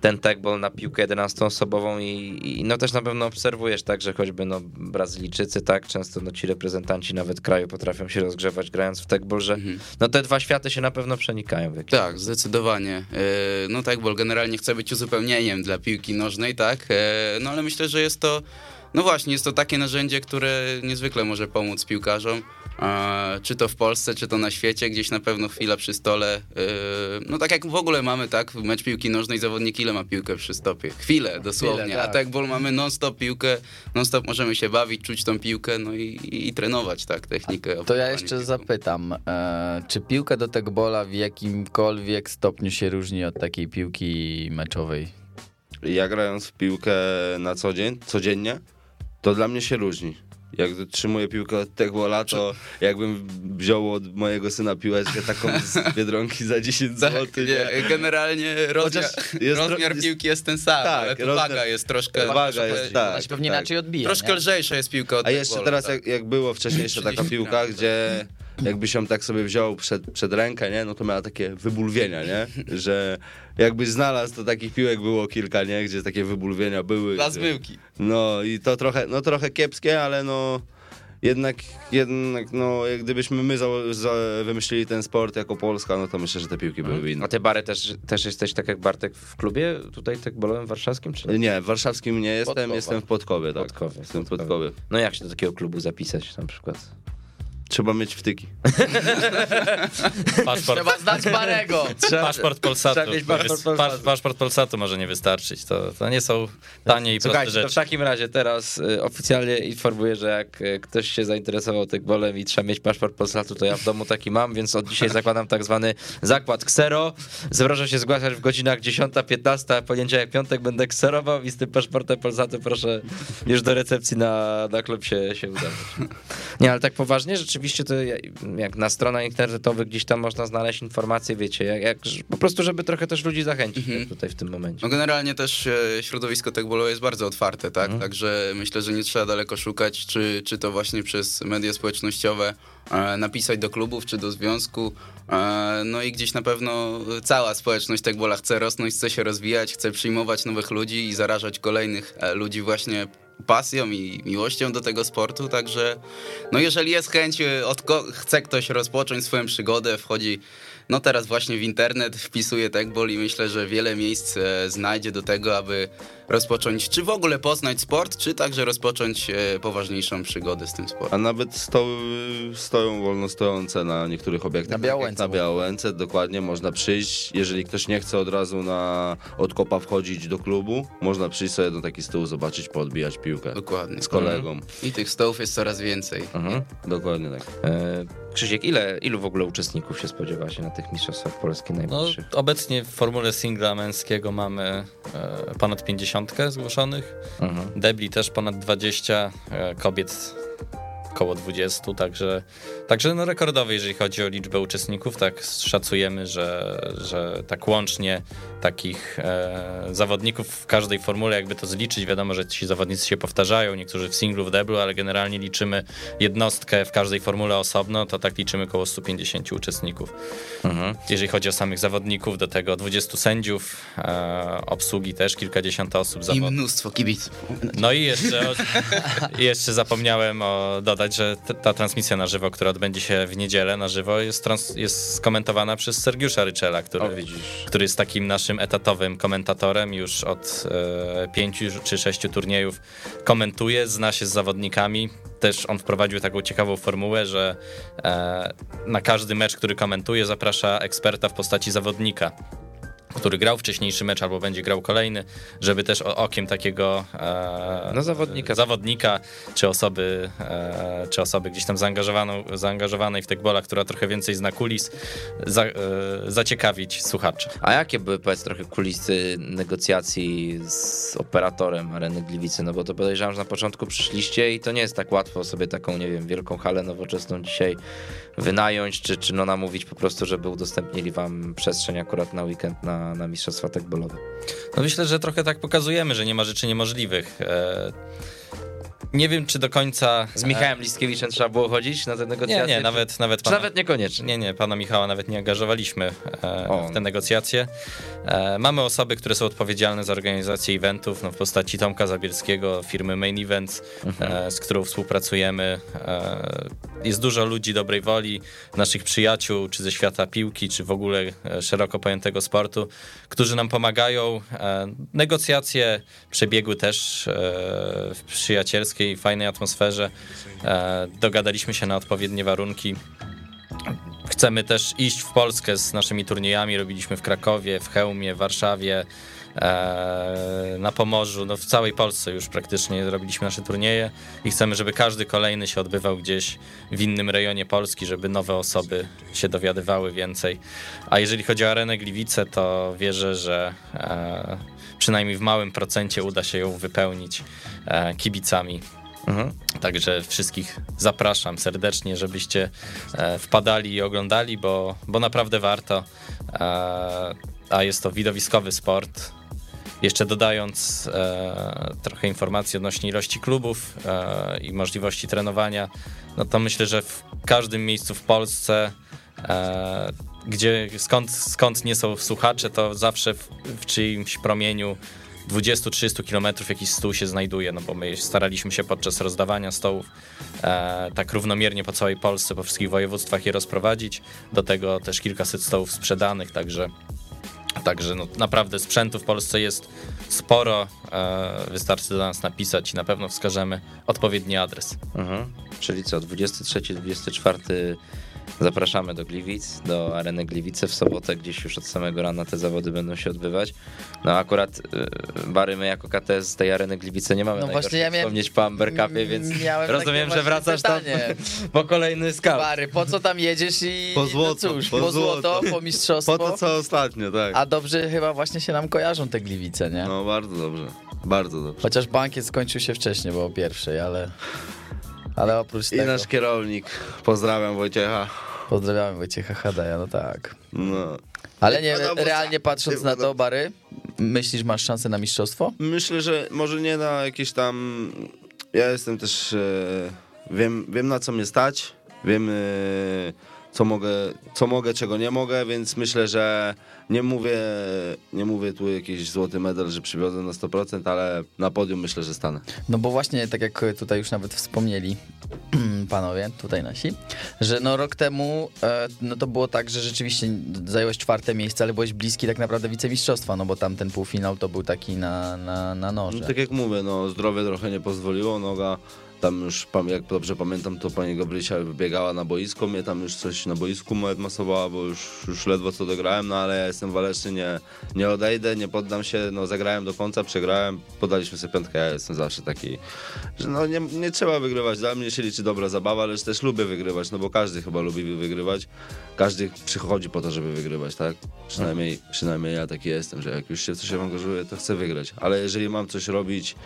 [SPEAKER 4] ten tagball na piłkę 11-osobową i, i no też na pewno obserwujesz tak, że choćby no Brazylijczycy, tak, często no ci reprezentanci nawet kraju potrafią się rozgrzewać grając w tagball, że no te dwa światy się na pewno przenikają w
[SPEAKER 7] Tak, zdecydowanie. E, No tak, bo generalnie chce być uzupełnieniem dla piłki nożnej, tak? E, No ale myślę, że jest to, no właśnie, jest to takie narzędzie, które niezwykle może pomóc piłkarzom. Czy to w Polsce, czy to na świecie, gdzieś na pewno chwila przy stole. E, No tak jak w ogóle mamy, tak? Mecz piłki nożnej, zawodnik ile ma piłkę przy stopie? Chwilę, dosłownie.
[SPEAKER 5] Chwilę,
[SPEAKER 7] A
[SPEAKER 5] tak.
[SPEAKER 7] tak bol mamy non-stop piłkę, non-stop możemy się bawić, czuć tą piłkę, no i, i, i trenować, tak? Technikę.
[SPEAKER 5] To ja jeszcze
[SPEAKER 7] piłką.
[SPEAKER 5] zapytam, e, czy piłka do tekbola w jakimkolwiek stopniu się różni od takiej piłki meczowej?
[SPEAKER 8] Ja grając w piłkę na co dzień, codziennie, to dla mnie się różni. Jak trzymuję piłkę od Tegwola, to jakbym wziął od mojego syna piłeczkę taką z Biedronki za 10
[SPEAKER 7] Tak,
[SPEAKER 8] zł.
[SPEAKER 7] nie, generalnie rozmiar,
[SPEAKER 8] jest
[SPEAKER 7] rozmiar
[SPEAKER 8] tro-
[SPEAKER 7] piłki jest ten sam,
[SPEAKER 8] Tak,
[SPEAKER 7] ale to
[SPEAKER 8] rozmiar-
[SPEAKER 7] waga jest troszkę...
[SPEAKER 8] Waga
[SPEAKER 7] troszkę-
[SPEAKER 8] jest, tak.
[SPEAKER 5] Ona się pewnie
[SPEAKER 8] tak.
[SPEAKER 5] inaczej odbija,
[SPEAKER 7] Troszkę
[SPEAKER 5] nie?
[SPEAKER 7] lżejsza jest piłka od
[SPEAKER 8] A jeszcze teraz,
[SPEAKER 7] tak.
[SPEAKER 8] jak, jak było wcześniejsza taka
[SPEAKER 7] 30
[SPEAKER 8] piłka,
[SPEAKER 7] gram,
[SPEAKER 8] gdzie jakbyś ją tak sobie wziął przed, przed rękę, nie, no to miała takie wybulwienia, nie, że jakbyś znalazł, to takich piłek było kilka, nie, gdzie takie wybulwienia były.
[SPEAKER 5] Dla zmyłki.
[SPEAKER 8] No i to trochę, no trochę kiepskie, ale no jednak, jednak no gdybyśmy my za, za, wymyślili ten sport jako Polska, no to myślę, że te piłki byłyby inne.
[SPEAKER 4] A ty, Bary, też, też jesteś tak jak Bartek w klubie tutaj tak bolowym warszawskim, czy nie?
[SPEAKER 8] Nie, w warszawskim nie jestem,
[SPEAKER 5] Podkowa.
[SPEAKER 8] jestem w Podkowie, tak.
[SPEAKER 4] Podkowie,
[SPEAKER 8] Jestem w
[SPEAKER 4] Podkowie.
[SPEAKER 8] Podkowie.
[SPEAKER 4] No jak się do takiego klubu zapisać na przykład?
[SPEAKER 8] Trzeba mieć wtyki.
[SPEAKER 6] Paszport,
[SPEAKER 5] Trzeba znać Barego.
[SPEAKER 6] paszport Polsatu.
[SPEAKER 4] Trzeba mieć paszport Polsatu.
[SPEAKER 6] Paszport Polsatu może nie wystarczyć. To, to nie są tanie i proste
[SPEAKER 4] Słuchajcie, to w
[SPEAKER 6] rzeczy.
[SPEAKER 4] takim razie teraz y, oficjalnie informuję, że jak y, ktoś się zainteresował tekbolem i trzeba mieć paszport Polsatu, to ja w domu taki mam, więc od dzisiaj zakładam tak zwany zakład ksero. Proszę się zgłaszać w godzinach 10-15, a poniedziałek, piątek będę kserował i z tym paszportem Polsatu proszę już do recepcji na, na klub się, się udawać. Nie, ale tak poważnie, rzeczywiście to ja- jak na stronach internetowych gdzieś tam można znaleźć informacje, wiecie, jak, jak po prostu, żeby trochę też ludzi zachęcić
[SPEAKER 5] Mhm.
[SPEAKER 4] tutaj w tym momencie.
[SPEAKER 7] No generalnie też e, środowisko tekbolowe jest bardzo otwarte, tak? Także myślę, że nie trzeba daleko szukać, czy, czy to właśnie przez media społecznościowe e, napisać do klubów, czy do związku. E, no i gdzieś na pewno cała społeczność tekbola chce rosnąć, chce się rozwijać, chce przyjmować nowych ludzi i zarażać kolejnych ludzi właśnie pasją i miłością do tego sportu, także no jeżeli jest chęć, e, od ko- chce ktoś rozpocząć swoją przygodę, wchodzi no teraz właśnie w internet, wpisuje tekbol i myślę, że wiele miejsc e, znajdzie do tego, aby rozpocząć, czy w ogóle poznać sport, czy także rozpocząć e, poważniejszą przygodę z tym
[SPEAKER 8] A
[SPEAKER 7] sportem.
[SPEAKER 8] nawet stoły stoją wolno stojące na niektórych obiektach.
[SPEAKER 5] Na
[SPEAKER 8] tak
[SPEAKER 5] Białęce
[SPEAKER 8] Na. Białęce, dokładnie, można przyjść. Jeżeli ktoś nie chce od razu na odkopa wchodzić do klubu, można przyjść sobie do taki stół, zobaczyć, podbijać piłkę
[SPEAKER 7] Dokładnie.
[SPEAKER 8] z kolegą.
[SPEAKER 7] I tych stołów jest coraz więcej.
[SPEAKER 4] Mhm.
[SPEAKER 8] Dokładnie tak.
[SPEAKER 4] E, Krzysiek, ile, ilu w ogóle uczestników się spodziewa się na tych mistrzostwach Polski
[SPEAKER 6] No,
[SPEAKER 4] najbliższych?
[SPEAKER 6] obecnie w formule singla męskiego mamy e, ponad 50 zgłoszonych.
[SPEAKER 4] Mhm.
[SPEAKER 6] Debli też ponad 20, e, kobiet około 20, także, także no rekordowy, jeżeli chodzi o liczbę uczestników, tak szacujemy, że, że tak łącznie takich e, zawodników w każdej formule, jakby to zliczyć, wiadomo, że ci zawodnicy się powtarzają, niektórzy w singlu, w deblu, ale generalnie liczymy jednostkę w każdej formule osobno, to tak liczymy około 150 uczestników.
[SPEAKER 4] Mhm.
[SPEAKER 6] Jeżeli chodzi o samych zawodników, do tego 20 sędziów, e, obsługi też kilkadziesiąt osób
[SPEAKER 7] I mnóstwo kibiców.
[SPEAKER 6] No i jeszcze, jeszcze zapomniałem o, dodać, że t- ta transmisja na żywo, która odbędzie się w niedzielę na żywo, jest, trans, jest skomentowana przez Sergiusza Ryczela, który,
[SPEAKER 4] O,
[SPEAKER 6] który jest takim naszym etatowym komentatorem. Już od e, pięciu czy sześciu turniejów komentuje, zna się z zawodnikami. Też on wprowadził taką ciekawą formułę, że e, na każdy mecz, który komentuje, zaprasza eksperta w postaci zawodnika który grał wcześniejszy mecz albo będzie grał kolejny, żeby też okiem takiego e,
[SPEAKER 4] No, zawodnika.
[SPEAKER 6] zawodnika czy osoby, e, czy osoby gdzieś tam zaangażowaną, zaangażowanej w tekbola, która trochę więcej zna kulis, za, e, zaciekawić słuchaczy.
[SPEAKER 4] A jakie były, powiedz, trochę kulisy negocjacji z operatorem Areny Gliwice? No bo to podejrzewam, że na początku przyszliście i to nie jest tak łatwo sobie taką, nie wiem, wielką halę nowoczesną dzisiaj wynająć, czy, czy no namówić po prostu, żeby udostępnili wam przestrzeń akurat na weekend na, na mistrzostwa tekbolowe.
[SPEAKER 6] No myślę, że trochę tak pokazujemy, że nie ma rzeczy niemożliwych. E, nie wiem, czy do końca...
[SPEAKER 4] Z Michałem Listkiewiczem trzeba było chodzić na te
[SPEAKER 6] Nie,
[SPEAKER 4] negocjacje?
[SPEAKER 6] nie, nawet, nawet
[SPEAKER 4] Czy
[SPEAKER 6] pana-
[SPEAKER 4] nawet niekoniecznie?
[SPEAKER 6] Nie, nie, pana Michała nawet nie angażowaliśmy e, w te negocjacje. E, mamy osoby, które są odpowiedzialne za organizację eventów, no w postaci Tomka Zabielskiego, firmy Main Events, e, z którą współpracujemy. E, jest dużo ludzi dobrej woli, naszych przyjaciół, czy ze świata piłki, czy w ogóle e, szeroko pojętego sportu, którzy nam pomagają. E, negocjacje przebiegły też e, przyjacielskiej, fajnej atmosferze. E, dogadaliśmy się na odpowiednie warunki. Chcemy też iść w Polskę z naszymi turniejami. Robiliśmy w Krakowie, w Chełmie, w Warszawie, e, na Pomorzu, no w całej Polsce już praktycznie robiliśmy nasze turnieje i chcemy, żeby każdy kolejny się odbywał gdzieś w innym rejonie Polski, żeby nowe osoby się dowiadywały więcej. A jeżeli chodzi o Arenę Gliwice, to wierzę, że e, przynajmniej w małym procencie uda się ją wypełnić e, kibicami
[SPEAKER 4] Mhm.
[SPEAKER 6] Także wszystkich zapraszam serdecznie, żebyście e, wpadali i oglądali, bo, bo naprawdę warto. E, a jest to widowiskowy sport. Jeszcze dodając e, trochę informacji odnośnie ilości klubów e, i możliwości trenowania, no to myślę, że w każdym miejscu w Polsce, e, gdzie skąd, skąd nie są słuchacze, to zawsze w, w czyimś promieniu 20-30 kilometrów jakiś stół się znajduje, no bo my staraliśmy się podczas rozdawania stołów e, tak równomiernie po całej Polsce, po wszystkich województwach je rozprowadzić. Do tego też kilkaset stołów sprzedanych, także Także no, naprawdę sprzętu w Polsce jest sporo. E, wystarczy do nas napisać i na pewno wskażemy odpowiedni adres.
[SPEAKER 4] Mhm. Czyli co, 23-24 zapraszamy do Gliwic, do areny Gliwice w sobotę, gdzieś już od samego rana te zawody będą się odbywać. No akurat y, Bary, my jako KTS z tej areny Gliwice nie mamy
[SPEAKER 5] No
[SPEAKER 4] no
[SPEAKER 5] właśnie ja miałem-
[SPEAKER 4] wspomnieć po Amber Cupie, więc rozumiem, że wracasz tam
[SPEAKER 5] pytanie.
[SPEAKER 4] po kolejny scout.
[SPEAKER 5] Bary, po co tam jedziesz i
[SPEAKER 8] Po złoto,
[SPEAKER 5] no cóż,
[SPEAKER 8] po
[SPEAKER 5] po, złoto,
[SPEAKER 8] złoto.
[SPEAKER 5] po mistrzostwo.
[SPEAKER 8] Po to co ostatnio, tak.
[SPEAKER 5] A dobrze chyba właśnie się nam kojarzą te Gliwice, nie?
[SPEAKER 8] No bardzo dobrze, bardzo dobrze.
[SPEAKER 5] Chociaż bankiet skończył się wcześniej, bo o pierwszej, ale... Ale oprócz
[SPEAKER 8] I
[SPEAKER 5] tego...
[SPEAKER 8] nasz kierownik, pozdrawiam Wojciecha.
[SPEAKER 5] Pozdrawiamy Wojciecha Hadaja, no tak.
[SPEAKER 8] No.
[SPEAKER 5] Ale nie, realnie patrząc na to. Bary, myślisz, masz szansę na mistrzostwo?
[SPEAKER 8] Myślę, że może nie na jakieś tam. Ja jestem też. E, wiem, wiem na co mnie stać. Wiem, e, co, mogę, co mogę, czego nie mogę, więc myślę, że nie mówię, nie mówię tu jakiś złoty medal, że przywiozę na 100%, ale na podium myślę, że stanę.
[SPEAKER 5] No bo właśnie, tak jak tutaj już nawet wspomnieli panowie, tutaj nasi, że no rok temu e, no to było tak, że rzeczywiście zająłeś czwarte miejsce, ale byłeś bliski tak naprawdę wicemistrzostwa, no bo tam ten półfinał to był taki na, na, na noże.
[SPEAKER 8] No, tak jak mówię, no zdrowie trochę nie pozwoliło, noga tam już, jak dobrze pamiętam, to pani Gabrysia biegała na boisko, mnie tam już coś na boisku masowała, bo już, już ledwo co dograłem, no ale ja jestem waleczny, nie, nie odejdę, nie poddam się, no zagrałem do końca, przegrałem, podaliśmy sobie piątkę, ja jestem zawsze taki, że no nie, nie trzeba wygrywać, dla mnie się liczy dobra zabawa, lecz też lubię wygrywać, no bo każdy chyba lubi wygrywać, każdy przychodzi po to, żeby wygrywać, tak? Przynajmniej, przynajmniej ja taki jestem, że jak już się coś angażuję, to chcę wygrać, ale jeżeli mam coś robić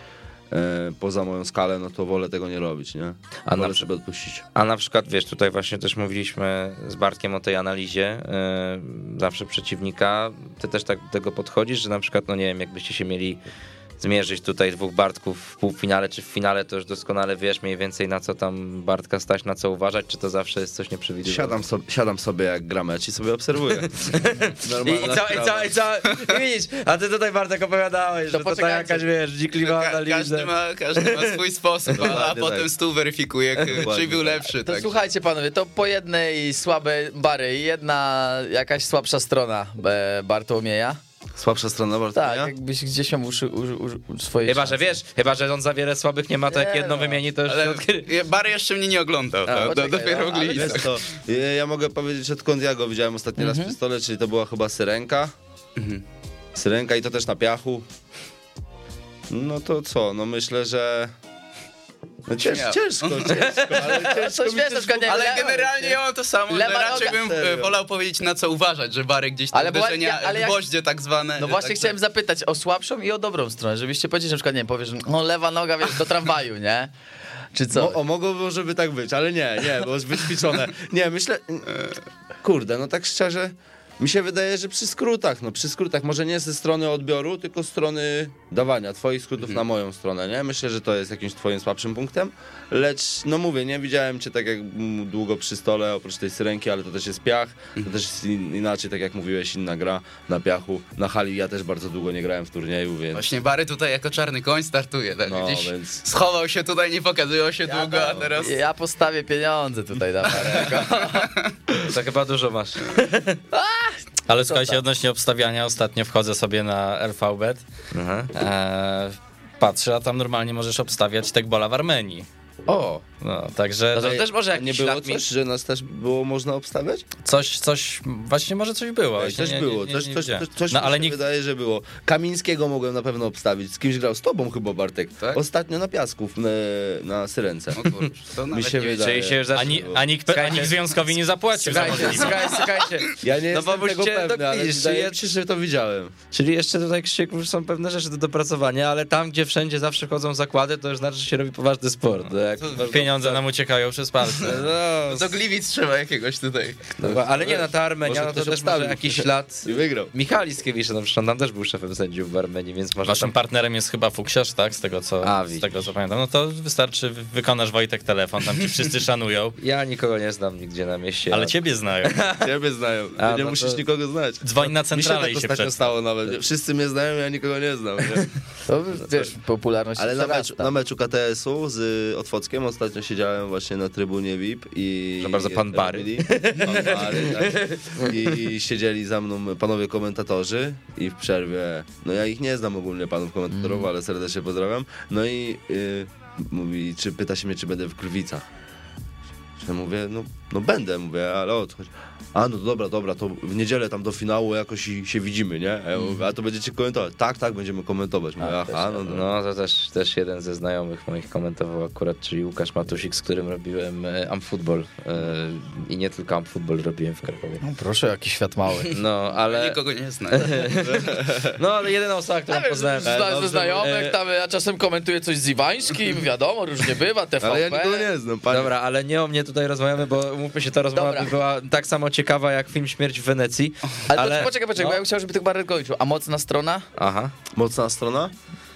[SPEAKER 8] poza moją skalę, no to wolę tego nie robić, nie?
[SPEAKER 4] A
[SPEAKER 8] A
[SPEAKER 4] na
[SPEAKER 8] wolę sobie odpuścić.
[SPEAKER 4] A na przykład, wiesz, tutaj właśnie też mówiliśmy z Bartkiem o tej analizie yy, zawsze przeciwnika. Ty też tak do tego podchodzisz, że na przykład, no nie wiem, jakbyście się mieli zmierzyć tutaj dwóch Bartków w półfinale czy w finale, to już doskonale wiesz mniej więcej na co tam Bartka stać, na co uważać, czy to zawsze jest coś nieprzewidywalnego.
[SPEAKER 8] Siadam sobie, siadam sobie jak gra mecz i sobie obserwuję.
[SPEAKER 4] I, i, co, i, co, i co, i widzisz, a ty tutaj Bartek opowiadałeś, że to ta
[SPEAKER 5] poczekajcie.
[SPEAKER 4] jakaś, wiesz, dzikliwa
[SPEAKER 7] Ka-
[SPEAKER 4] analiza.
[SPEAKER 7] każdy, ma, każdy ma swój sposób, a, a potem
[SPEAKER 8] tak.
[SPEAKER 7] stół weryfikuje, czy był
[SPEAKER 8] tak.
[SPEAKER 7] lepszy.
[SPEAKER 5] To
[SPEAKER 7] tak.
[SPEAKER 5] słuchajcie panowie, to po jednej słabej Bary jedna jakaś słabsza strona e, Bartłomieja.
[SPEAKER 8] Słabsza strona
[SPEAKER 5] Tak,
[SPEAKER 8] Bartłomieja?
[SPEAKER 5] jakbyś gdzieś miał uszy, uży, uży, swoje
[SPEAKER 4] Chyba, że wiesz, chyba, że on za wiele słabych nie ma, to jak
[SPEAKER 5] Nie
[SPEAKER 4] jedno
[SPEAKER 5] no.
[SPEAKER 4] wymieni, to już
[SPEAKER 7] Ale Bary jeszcze mnie nie oglądał, to,
[SPEAKER 5] poczekaj,
[SPEAKER 7] do, dopiero
[SPEAKER 5] no,
[SPEAKER 8] co, ja, ja mogę powiedzieć odkąd ja go widziałem ostatni raz przy stole, czyli to była chyba syrenka. Syrenka i to też na piachu. No to co, no myślę, że... No cięż, ciężko, ciężko, ale ciężko
[SPEAKER 5] Coś
[SPEAKER 8] mi
[SPEAKER 5] wiesz,
[SPEAKER 8] też
[SPEAKER 5] na przykład, nie,
[SPEAKER 7] Ale generalnie ja mam to samo,
[SPEAKER 5] Lewa
[SPEAKER 7] ale raczej
[SPEAKER 5] noga-
[SPEAKER 7] bym
[SPEAKER 8] Serio.
[SPEAKER 7] e, wolał powiedzieć na co uważać, że Bary gdzieś tam
[SPEAKER 5] Ale
[SPEAKER 7] uderzenia,
[SPEAKER 5] ja- ale jak-
[SPEAKER 7] gwoździe tak zwane.
[SPEAKER 5] No właśnie
[SPEAKER 7] także-
[SPEAKER 5] chciałem zapytać o słabszą i o dobrą stronę, żebyście powiedzieli, że na przykład, nie wiem, powiesz, że no lewa noga, wiesz, do tramwaju, nie? Czy co?
[SPEAKER 8] Mo, o, mogło może by tak być, ale nie, nie, bo jest wyćwiczone. Nie, myślę... Kurde, no tak szczerze, mi się wydaje, że przy skrótach, no przy skrótach, może nie ze strony odbioru, tylko z strony dawania twoich skrótów na moją stronę, nie? Myślę, że to jest jakimś twoim słabszym punktem, lecz, no mówię, nie widziałem cię tak jak długo przy stole, oprócz tej syrenki, ale to też jest piach, to też jest in, inaczej, tak jak mówiłeś, inna gra na piachu, na hali ja też bardzo długo nie grałem w turnieju, więc...
[SPEAKER 7] Właśnie Bary tutaj jako czarny koń startuje, tak
[SPEAKER 8] No,
[SPEAKER 7] gdzieś
[SPEAKER 8] więc-
[SPEAKER 7] schował się tutaj, nie pokazywał się długo, a teraz...
[SPEAKER 5] Ja postawię pieniądze tutaj na Barego.
[SPEAKER 4] To chyba dużo masz.
[SPEAKER 6] Ale słuchajcie, odnośnie obstawiania, ostatnio wchodzę sobie na LVBet,
[SPEAKER 4] Aha.
[SPEAKER 6] e, patrzę, a tam normalnie możesz obstawiać Tekbola w Armenii.
[SPEAKER 4] O,
[SPEAKER 6] No, także
[SPEAKER 4] no to też może jakiś
[SPEAKER 8] nie było
[SPEAKER 4] mi-
[SPEAKER 8] coś, że nas też było można obstawiać?
[SPEAKER 6] coś, coś, właśnie może coś było.
[SPEAKER 8] Coś
[SPEAKER 6] nie-
[SPEAKER 8] było,
[SPEAKER 6] nie-
[SPEAKER 8] coś,
[SPEAKER 6] nie
[SPEAKER 8] coś, coś, coś
[SPEAKER 6] No
[SPEAKER 8] mi
[SPEAKER 6] ale
[SPEAKER 8] się
[SPEAKER 6] nikt,
[SPEAKER 8] wydaje, że było. Kamińskiego mogłem na pewno obstawić. Z kimś grał, z tobą chyba Bartek.
[SPEAKER 7] Tak?
[SPEAKER 8] Ostatnio na piasku, w- na, na Syrence.
[SPEAKER 7] O kurczę, to
[SPEAKER 8] Mi się wydaje.
[SPEAKER 4] Się już
[SPEAKER 6] ani, a, nikt, a nikt związkowi nie zapłacił za
[SPEAKER 4] Słuchajcie,
[SPEAKER 6] możliwość.
[SPEAKER 4] słuchajcie, słuchajcie.
[SPEAKER 8] Ja nie
[SPEAKER 4] No
[SPEAKER 8] jestem
[SPEAKER 4] bo
[SPEAKER 8] tego
[SPEAKER 4] byście
[SPEAKER 8] pewny, ale wydaje
[SPEAKER 4] czy
[SPEAKER 8] mi się, że to widziałem.
[SPEAKER 4] Czyli jeszcze tutaj Krzysiek są pewne rzeczy do dopracowania, ale tam, gdzie wszędzie zawsze chodzą zakłady, to już znaczy, że się robi poważny sport. No masz
[SPEAKER 6] Pieniądze nam uciekają przez palce.
[SPEAKER 4] No,
[SPEAKER 7] Do Gliwic trzeba jakiegoś tutaj.
[SPEAKER 4] no, ale nie, no ta Armenia,
[SPEAKER 8] Może
[SPEAKER 4] no to też może jakiś ślad.
[SPEAKER 8] I wygrał.
[SPEAKER 4] Michał Liskiewicz, no przecież on tam też był szefem sędziów w Armenii, więc może
[SPEAKER 6] Waszym
[SPEAKER 4] tam...
[SPEAKER 6] partnerem jest chyba Fuksiarz, tak? Z tego, co,
[SPEAKER 4] A,
[SPEAKER 6] z tego co pamiętam. No to wystarczy, wy- wykonasz Wojtek telefon, tam ci wszyscy szanują,
[SPEAKER 4] Ja nikogo nie znam nigdzie na mieście.
[SPEAKER 6] ale ciebie znają.
[SPEAKER 8] Ciebie znają.
[SPEAKER 4] A,
[SPEAKER 8] nie
[SPEAKER 4] no
[SPEAKER 8] musisz
[SPEAKER 4] to-
[SPEAKER 8] nikogo znać.
[SPEAKER 6] Dzwoń na
[SPEAKER 8] Mi się
[SPEAKER 6] centralę
[SPEAKER 8] tak
[SPEAKER 6] i się przedstaw.
[SPEAKER 8] stało nawet. Wszyscy mnie znają, ja nikogo nie znam. Nie?
[SPEAKER 5] To wiesz, popularność
[SPEAKER 8] Ale na na meczu KTS-u z y, Otwockiem ostatnio siedziałem właśnie na trybunie VIP i...
[SPEAKER 4] Bardzo pan Bary.
[SPEAKER 8] Pan Bary, tak. I siedzieli za mną panowie komentatorzy i w przerwie, no ja ich nie znam ogólnie panów komentatorów, ale serdecznie pozdrawiam. No i y, mówi, czy pyta się mnie, czy będę w Krwicach. Ja mówię, no, no będę, mówię, ale o co chodzi? A no to dobra, dobra, to w niedzielę tam do finału jakoś i się widzimy, nie? A, ja mówię, a to będziecie komentować? Tak, tak, będziemy komentować. Mówię, aha, no, no.
[SPEAKER 4] No to też, też jeden ze znajomych moich komentował akurat, czyli Łukasz Matusik, z którym robiłem e, Amfootball e, i nie tylko Amfootball robiłem w Krakowie.
[SPEAKER 5] No proszę, jaki świat mały.
[SPEAKER 4] No, ale
[SPEAKER 7] Nikogo nie znam.
[SPEAKER 4] no, ale jedyna osoba, którą
[SPEAKER 5] Ja
[SPEAKER 4] poznałem...
[SPEAKER 5] zna, ze znajomych,
[SPEAKER 4] e,
[SPEAKER 5] tam ja czasem komentuję coś z Iwańskim, wiadomo, różnie bywa, TVP.
[SPEAKER 8] Ale ja nikogo nie znam, panie.
[SPEAKER 4] Dobra, ale nie o mnie tutaj rozmawiamy, bo umówmy się, ta rozmowa
[SPEAKER 5] Dobra.
[SPEAKER 4] by była tak samo ciekawa jak film Śmierć w Wenecji.
[SPEAKER 5] Ale,
[SPEAKER 4] ale-
[SPEAKER 5] poczekaj, poczekaj,
[SPEAKER 4] no.
[SPEAKER 5] bo ja chciałem, żeby tylko Barry kończył. A mocna strona?
[SPEAKER 4] Aha.
[SPEAKER 8] Mocna strona?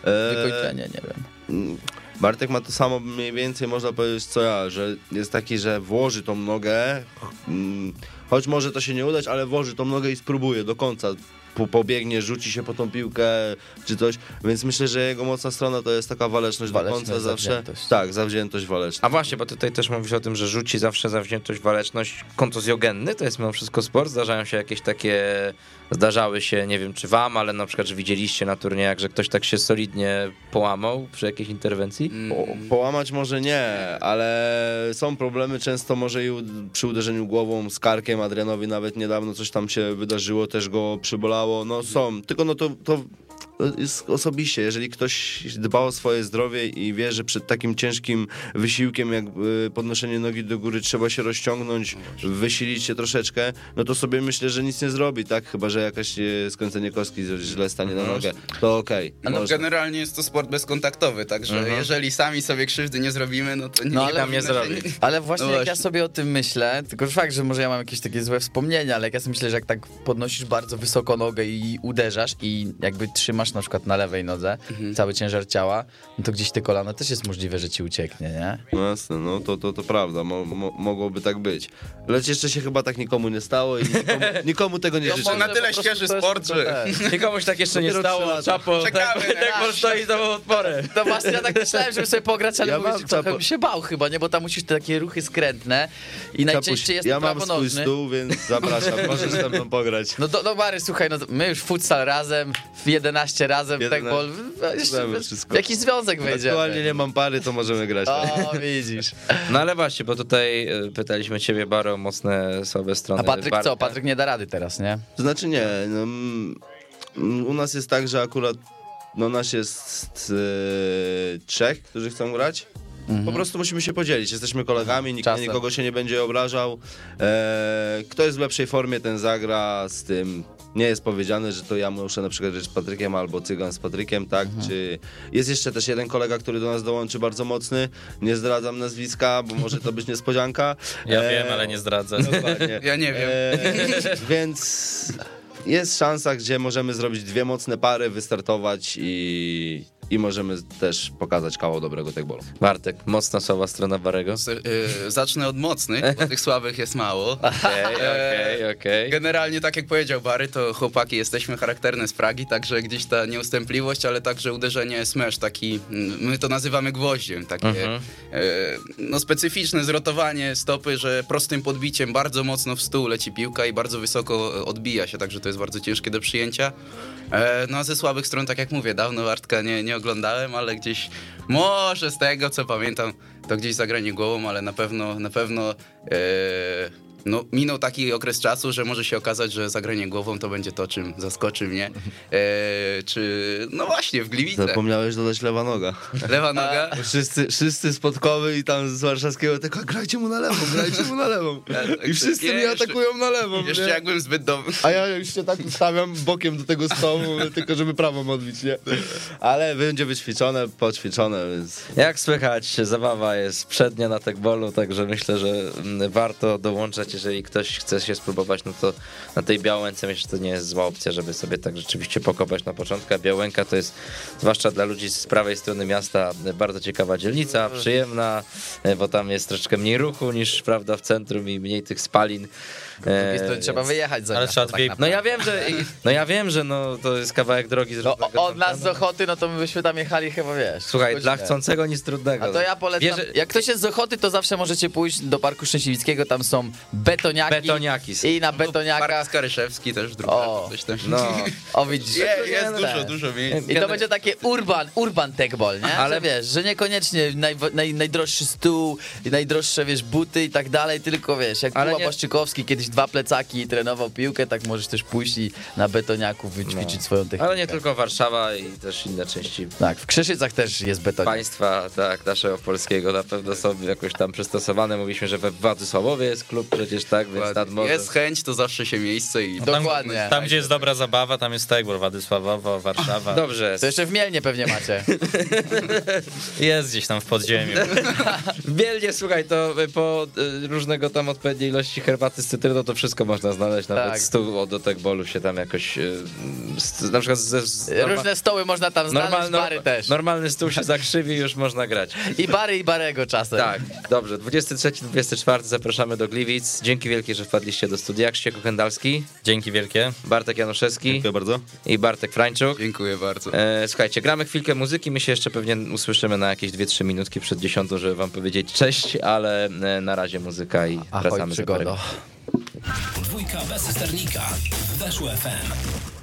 [SPEAKER 8] E,
[SPEAKER 5] Wykończenie, nie wiem.
[SPEAKER 8] Mm, Bartek ma to samo mniej więcej, można powiedzieć, co ja, że jest taki, że włoży tą nogę, mm, choć może to się nie udać, ale włoży tą nogę i spróbuje do końca. Po- Pobiegnie, rzuci się po tą piłkę czy coś, więc myślę, że jego mocna strona to jest taka waleczność,
[SPEAKER 5] Waleczność,
[SPEAKER 8] do końca zawsze.
[SPEAKER 5] zawziętość.
[SPEAKER 8] Tak, zawziętość waleczna.
[SPEAKER 4] A właśnie, bo tutaj też mówisz o tym, że rzuci zawsze zawziętość, waleczność, kontuzjogenny, to jest mimo wszystko sport. Zdarzają się jakieś takie, zdarzały się, nie wiem czy wam, ale na przykład, że widzieliście na turniejach, że ktoś tak się solidnie połamał przy jakiejś interwencji?
[SPEAKER 8] Po, połamać może nie, ale są problemy często może i przy uderzeniu głową z karkiem. Adrianowi nawet niedawno coś tam się wydarzyło, też go przybolało. No są, tylko no to, to osobiście. Jeżeli ktoś dba o swoje zdrowie i wie, że przed takim ciężkim wysiłkiem jak y, podnoszenie nogi do góry trzeba się rozciągnąć, wysilić się troszeczkę, no to sobie myślę, że nic nie zrobi, tak? Chyba, że jakaś e, skręcenie kostki źle stanie na nogę, to okej.
[SPEAKER 7] No,
[SPEAKER 8] można.
[SPEAKER 7] generalnie jest to sport bezkontaktowy, także jeżeli sami sobie krzywdy nie zrobimy, no to nie,
[SPEAKER 5] No, ale
[SPEAKER 4] nie zrobi.
[SPEAKER 5] Ale właśnie
[SPEAKER 7] No
[SPEAKER 5] jak ja sobie o tym myślę, tylko fakt, że może ja mam jakieś takie złe wspomnienia, ale jak ja sobie myślę, że jak tak podnosisz bardzo wysoko nogę i uderzasz i jakby trzymasz na przykład na lewej nodze cały ciężar ciała, no to gdzieś te kolano też jest możliwe, że ci ucieknie, nie?
[SPEAKER 8] No jasne, no to, to, to prawda, mo, mo, mogłoby tak być. Lecz jeszcze się chyba tak nikomu nie stało i nikomu, nikomu tego nie
[SPEAKER 7] To
[SPEAKER 8] życzę.
[SPEAKER 7] na tyle świeży sport, że-.
[SPEAKER 4] Nikomuś tak jeszcze nie stało. Czapo,
[SPEAKER 7] Czekamy
[SPEAKER 4] tak,
[SPEAKER 7] na
[SPEAKER 4] tak
[SPEAKER 7] nasz.
[SPEAKER 4] stoi za odporem.
[SPEAKER 5] No właśnie, ja tak myślałem, żeby sobie pograć, ale
[SPEAKER 8] Ja
[SPEAKER 5] mówię,
[SPEAKER 8] mam
[SPEAKER 5] trochę
[SPEAKER 8] czapo-
[SPEAKER 5] bym się bał chyba, nie? Bo tam musisz te takie ruchy skrętne i najczęściej jest
[SPEAKER 8] ja
[SPEAKER 5] to
[SPEAKER 8] mam swój stół, więc zapraszam, możesz ze mną pograć.
[SPEAKER 5] No do, no Bary, słuchaj, no my już futsal razem, w 11 razem,
[SPEAKER 8] 11.
[SPEAKER 5] tak jeszcze
[SPEAKER 8] wszystko.
[SPEAKER 5] w jakiś związek wejdziemy.
[SPEAKER 8] Aktualnie nie mam pary, to możemy grać. tak.
[SPEAKER 5] O, widzisz.
[SPEAKER 4] No ale właśnie, bo tutaj y, pytaliśmy ciebie, Baro, o mocne, słabe strony
[SPEAKER 5] A Patryk
[SPEAKER 4] Bartka.
[SPEAKER 5] co? Patryk nie da rady teraz, nie?
[SPEAKER 8] Znaczy nie, no, u nas jest tak, że akurat no nas jest e, trzech, którzy chcą grać. Po prostu musimy się podzielić. Jesteśmy kolegami, nikt
[SPEAKER 5] Czasem.
[SPEAKER 8] nikogo się nie będzie obrażał. E, kto jest w lepszej formie, ten zagra z tym. Nie jest powiedziane, że to ja muszę na przykład grać z Patrykiem albo Cygan z Patrykiem, tak? Czy jest jeszcze też jeden kolega, który do nas dołączy bardzo mocny. Nie zdradzam nazwiska, bo może to być niespodzianka.
[SPEAKER 6] Ja
[SPEAKER 8] E,
[SPEAKER 6] wiem, ale nie zdradzę.
[SPEAKER 8] Dokładnie.
[SPEAKER 7] Ja nie wiem.
[SPEAKER 8] E, więc jest szansa, gdzie możemy zrobić dwie mocne pary, wystartować i, i możemy też pokazać kawał dobrego tagbolu.
[SPEAKER 4] Bartek, mocna, słaba strona Barego.
[SPEAKER 7] Z- y, zacznę od mocnych, bo tych słabych jest mało.
[SPEAKER 4] Okej, okej, okej.
[SPEAKER 7] Generalnie, tak jak powiedział Bary, to chłopaki jesteśmy charakterne z Pragi, także gdzieś ta nieustępliwość, ale także uderzenie smash, taki, mm, my to nazywamy gwoździem, takie e, no, specyficzne zrotowanie stopy, że prostym podbiciem bardzo mocno w stół leci piłka i bardzo wysoko e, odbija się, także to jest bardzo ciężkie do przyjęcia. E, no a ze słabych stron, tak jak mówię, dawno Artka nie, nie oglądałem, ale gdzieś może z tego, co pamiętam, to gdzieś zagranie głową, ale na pewno, na pewno no, minął taki okres czasu, że może się okazać, że zagranie głową to będzie to, czym zaskoczy mnie. E, czy, no właśnie, w Gliwice.
[SPEAKER 8] Zapomniałeś dodać lewa noga.
[SPEAKER 7] Lewa noga.
[SPEAKER 8] Wszyscy, wszyscy z podkowy i tam z warszawskiego tylko grajcie mu na lewą, grajcie mu na lewą. I wszyscy
[SPEAKER 7] Nie,
[SPEAKER 8] mnie atakują na lewą.
[SPEAKER 7] Jeszcze
[SPEAKER 8] nie?
[SPEAKER 7] jakbym zbyt dobry.
[SPEAKER 8] A ja już się tak ustawiam bokiem do tego stołu, tylko żeby prawą odbić, nie? Ale będzie wyćwiczone, poćwiczone, więc...
[SPEAKER 4] Jak słychać, zabawa jest przednia na tekbolu, także myślę, że mm, warto dołączać, jeżeli ktoś chce się spróbować, no to na tej Białęce myślę, że to nie jest zła opcja, żeby sobie tak rzeczywiście pokopać na początku, a Białęka to jest, zwłaszcza dla ludzi z prawej strony miasta, bardzo ciekawa dzielnica, przyjemna, e, bo tam jest troszeczkę mniej ruchu niż, prawda, w centrum i mniej tych spalin. E,
[SPEAKER 5] To trzeba
[SPEAKER 4] więc-
[SPEAKER 5] wyjechać za
[SPEAKER 6] Ale trzeba dwie-
[SPEAKER 5] tak
[SPEAKER 4] No ja wiem, że no ja wiem, że no to jest kawałek drogi z
[SPEAKER 5] No, od nas z
[SPEAKER 4] Fontanna.
[SPEAKER 5] Ochoty, no to my byśmy tam jechali chyba, wiesz.
[SPEAKER 4] Słuchaj, dla chcącego nic trudnego.
[SPEAKER 5] A to ja polecam,
[SPEAKER 4] Bierze-
[SPEAKER 5] jak ktoś jest z Ochoty, to zawsze możecie pójść do Parku Szczęśliwickiego, tam są betoniaki.
[SPEAKER 4] Betoniaki są.
[SPEAKER 5] I na betoniakach,
[SPEAKER 7] Skaryszewski też druga.
[SPEAKER 5] O.
[SPEAKER 7] Coś tam.
[SPEAKER 4] No.
[SPEAKER 5] o widzisz.
[SPEAKER 7] Je, jest
[SPEAKER 5] Tak.
[SPEAKER 7] dużo, dużo miejsc.
[SPEAKER 5] I to będzie takie urban, urban techball, nie?
[SPEAKER 4] Ale-
[SPEAKER 5] Ale wiesz, że niekoniecznie naj, naj, najdroższy stół, i najdroższe, wiesz, buty i tak dalej, tylko wiesz, jak Kuba
[SPEAKER 4] nie-
[SPEAKER 5] Błaszczykowski kiedyś dwa plecaki i trenował piłkę, tak możesz też pójść i na betoniaku wyćwiczyć swoją technikę.
[SPEAKER 4] Ale nie tylko Warszawa i też inne części
[SPEAKER 5] Tak, w Krzyszycach też jest betonik.
[SPEAKER 4] państwa, tak, naszego polskiego na pewno są jakoś tam przystosowane. Mówiliśmy, że we Władysławowie jest klub przecież, tak, więc nad morzem.
[SPEAKER 7] Jest chęć, to zawsze się miejsce i...
[SPEAKER 5] Dokładnie.
[SPEAKER 6] Tam, gdzie jest dobra zabawa, tam jest Tegbor, Władysławowo, Warszawa.
[SPEAKER 4] Dobrze,
[SPEAKER 5] To jeszcze w Mielnie pewnie macie.
[SPEAKER 6] Jest gdzieś tam w podziemiu.
[SPEAKER 4] w Bielnie, słuchaj, to po y, różnego tam odpowiedniej ilości herbaty z cytryną to wszystko można znaleźć, nawet
[SPEAKER 5] Tak.
[SPEAKER 4] stół do tekbolu się tam jakoś, y, na przykład ze... Z,
[SPEAKER 5] Różne stoły można tam znaleźć,
[SPEAKER 4] normal-
[SPEAKER 5] bary też.
[SPEAKER 4] Normalny stół się zakrzywi już można grać.
[SPEAKER 5] I bary, i barego czasem.
[SPEAKER 4] Tak, dobrze. 23-24 zapraszamy do Gliwic. Dzięki wielkie, że wpadliście do studia. Krzysiek Kendalski,
[SPEAKER 6] Dzięki wielkie.
[SPEAKER 4] Bartek Januszewski
[SPEAKER 8] Dziękuję bardzo.
[SPEAKER 4] i Bartek Frańczuk.
[SPEAKER 7] Dziękuję bardzo.
[SPEAKER 4] E, słuchajcie, gramy chwilkę muzyki. My się jeszcze pewnie usłyszymy na jakieś 2-3 minutki przed dziesiątą, żeby wam powiedzieć cześć, ale e, na razie muzyka i
[SPEAKER 5] Ahoj
[SPEAKER 4] wracamy minut.
[SPEAKER 3] Dwójka bez sternika. Weszło FM.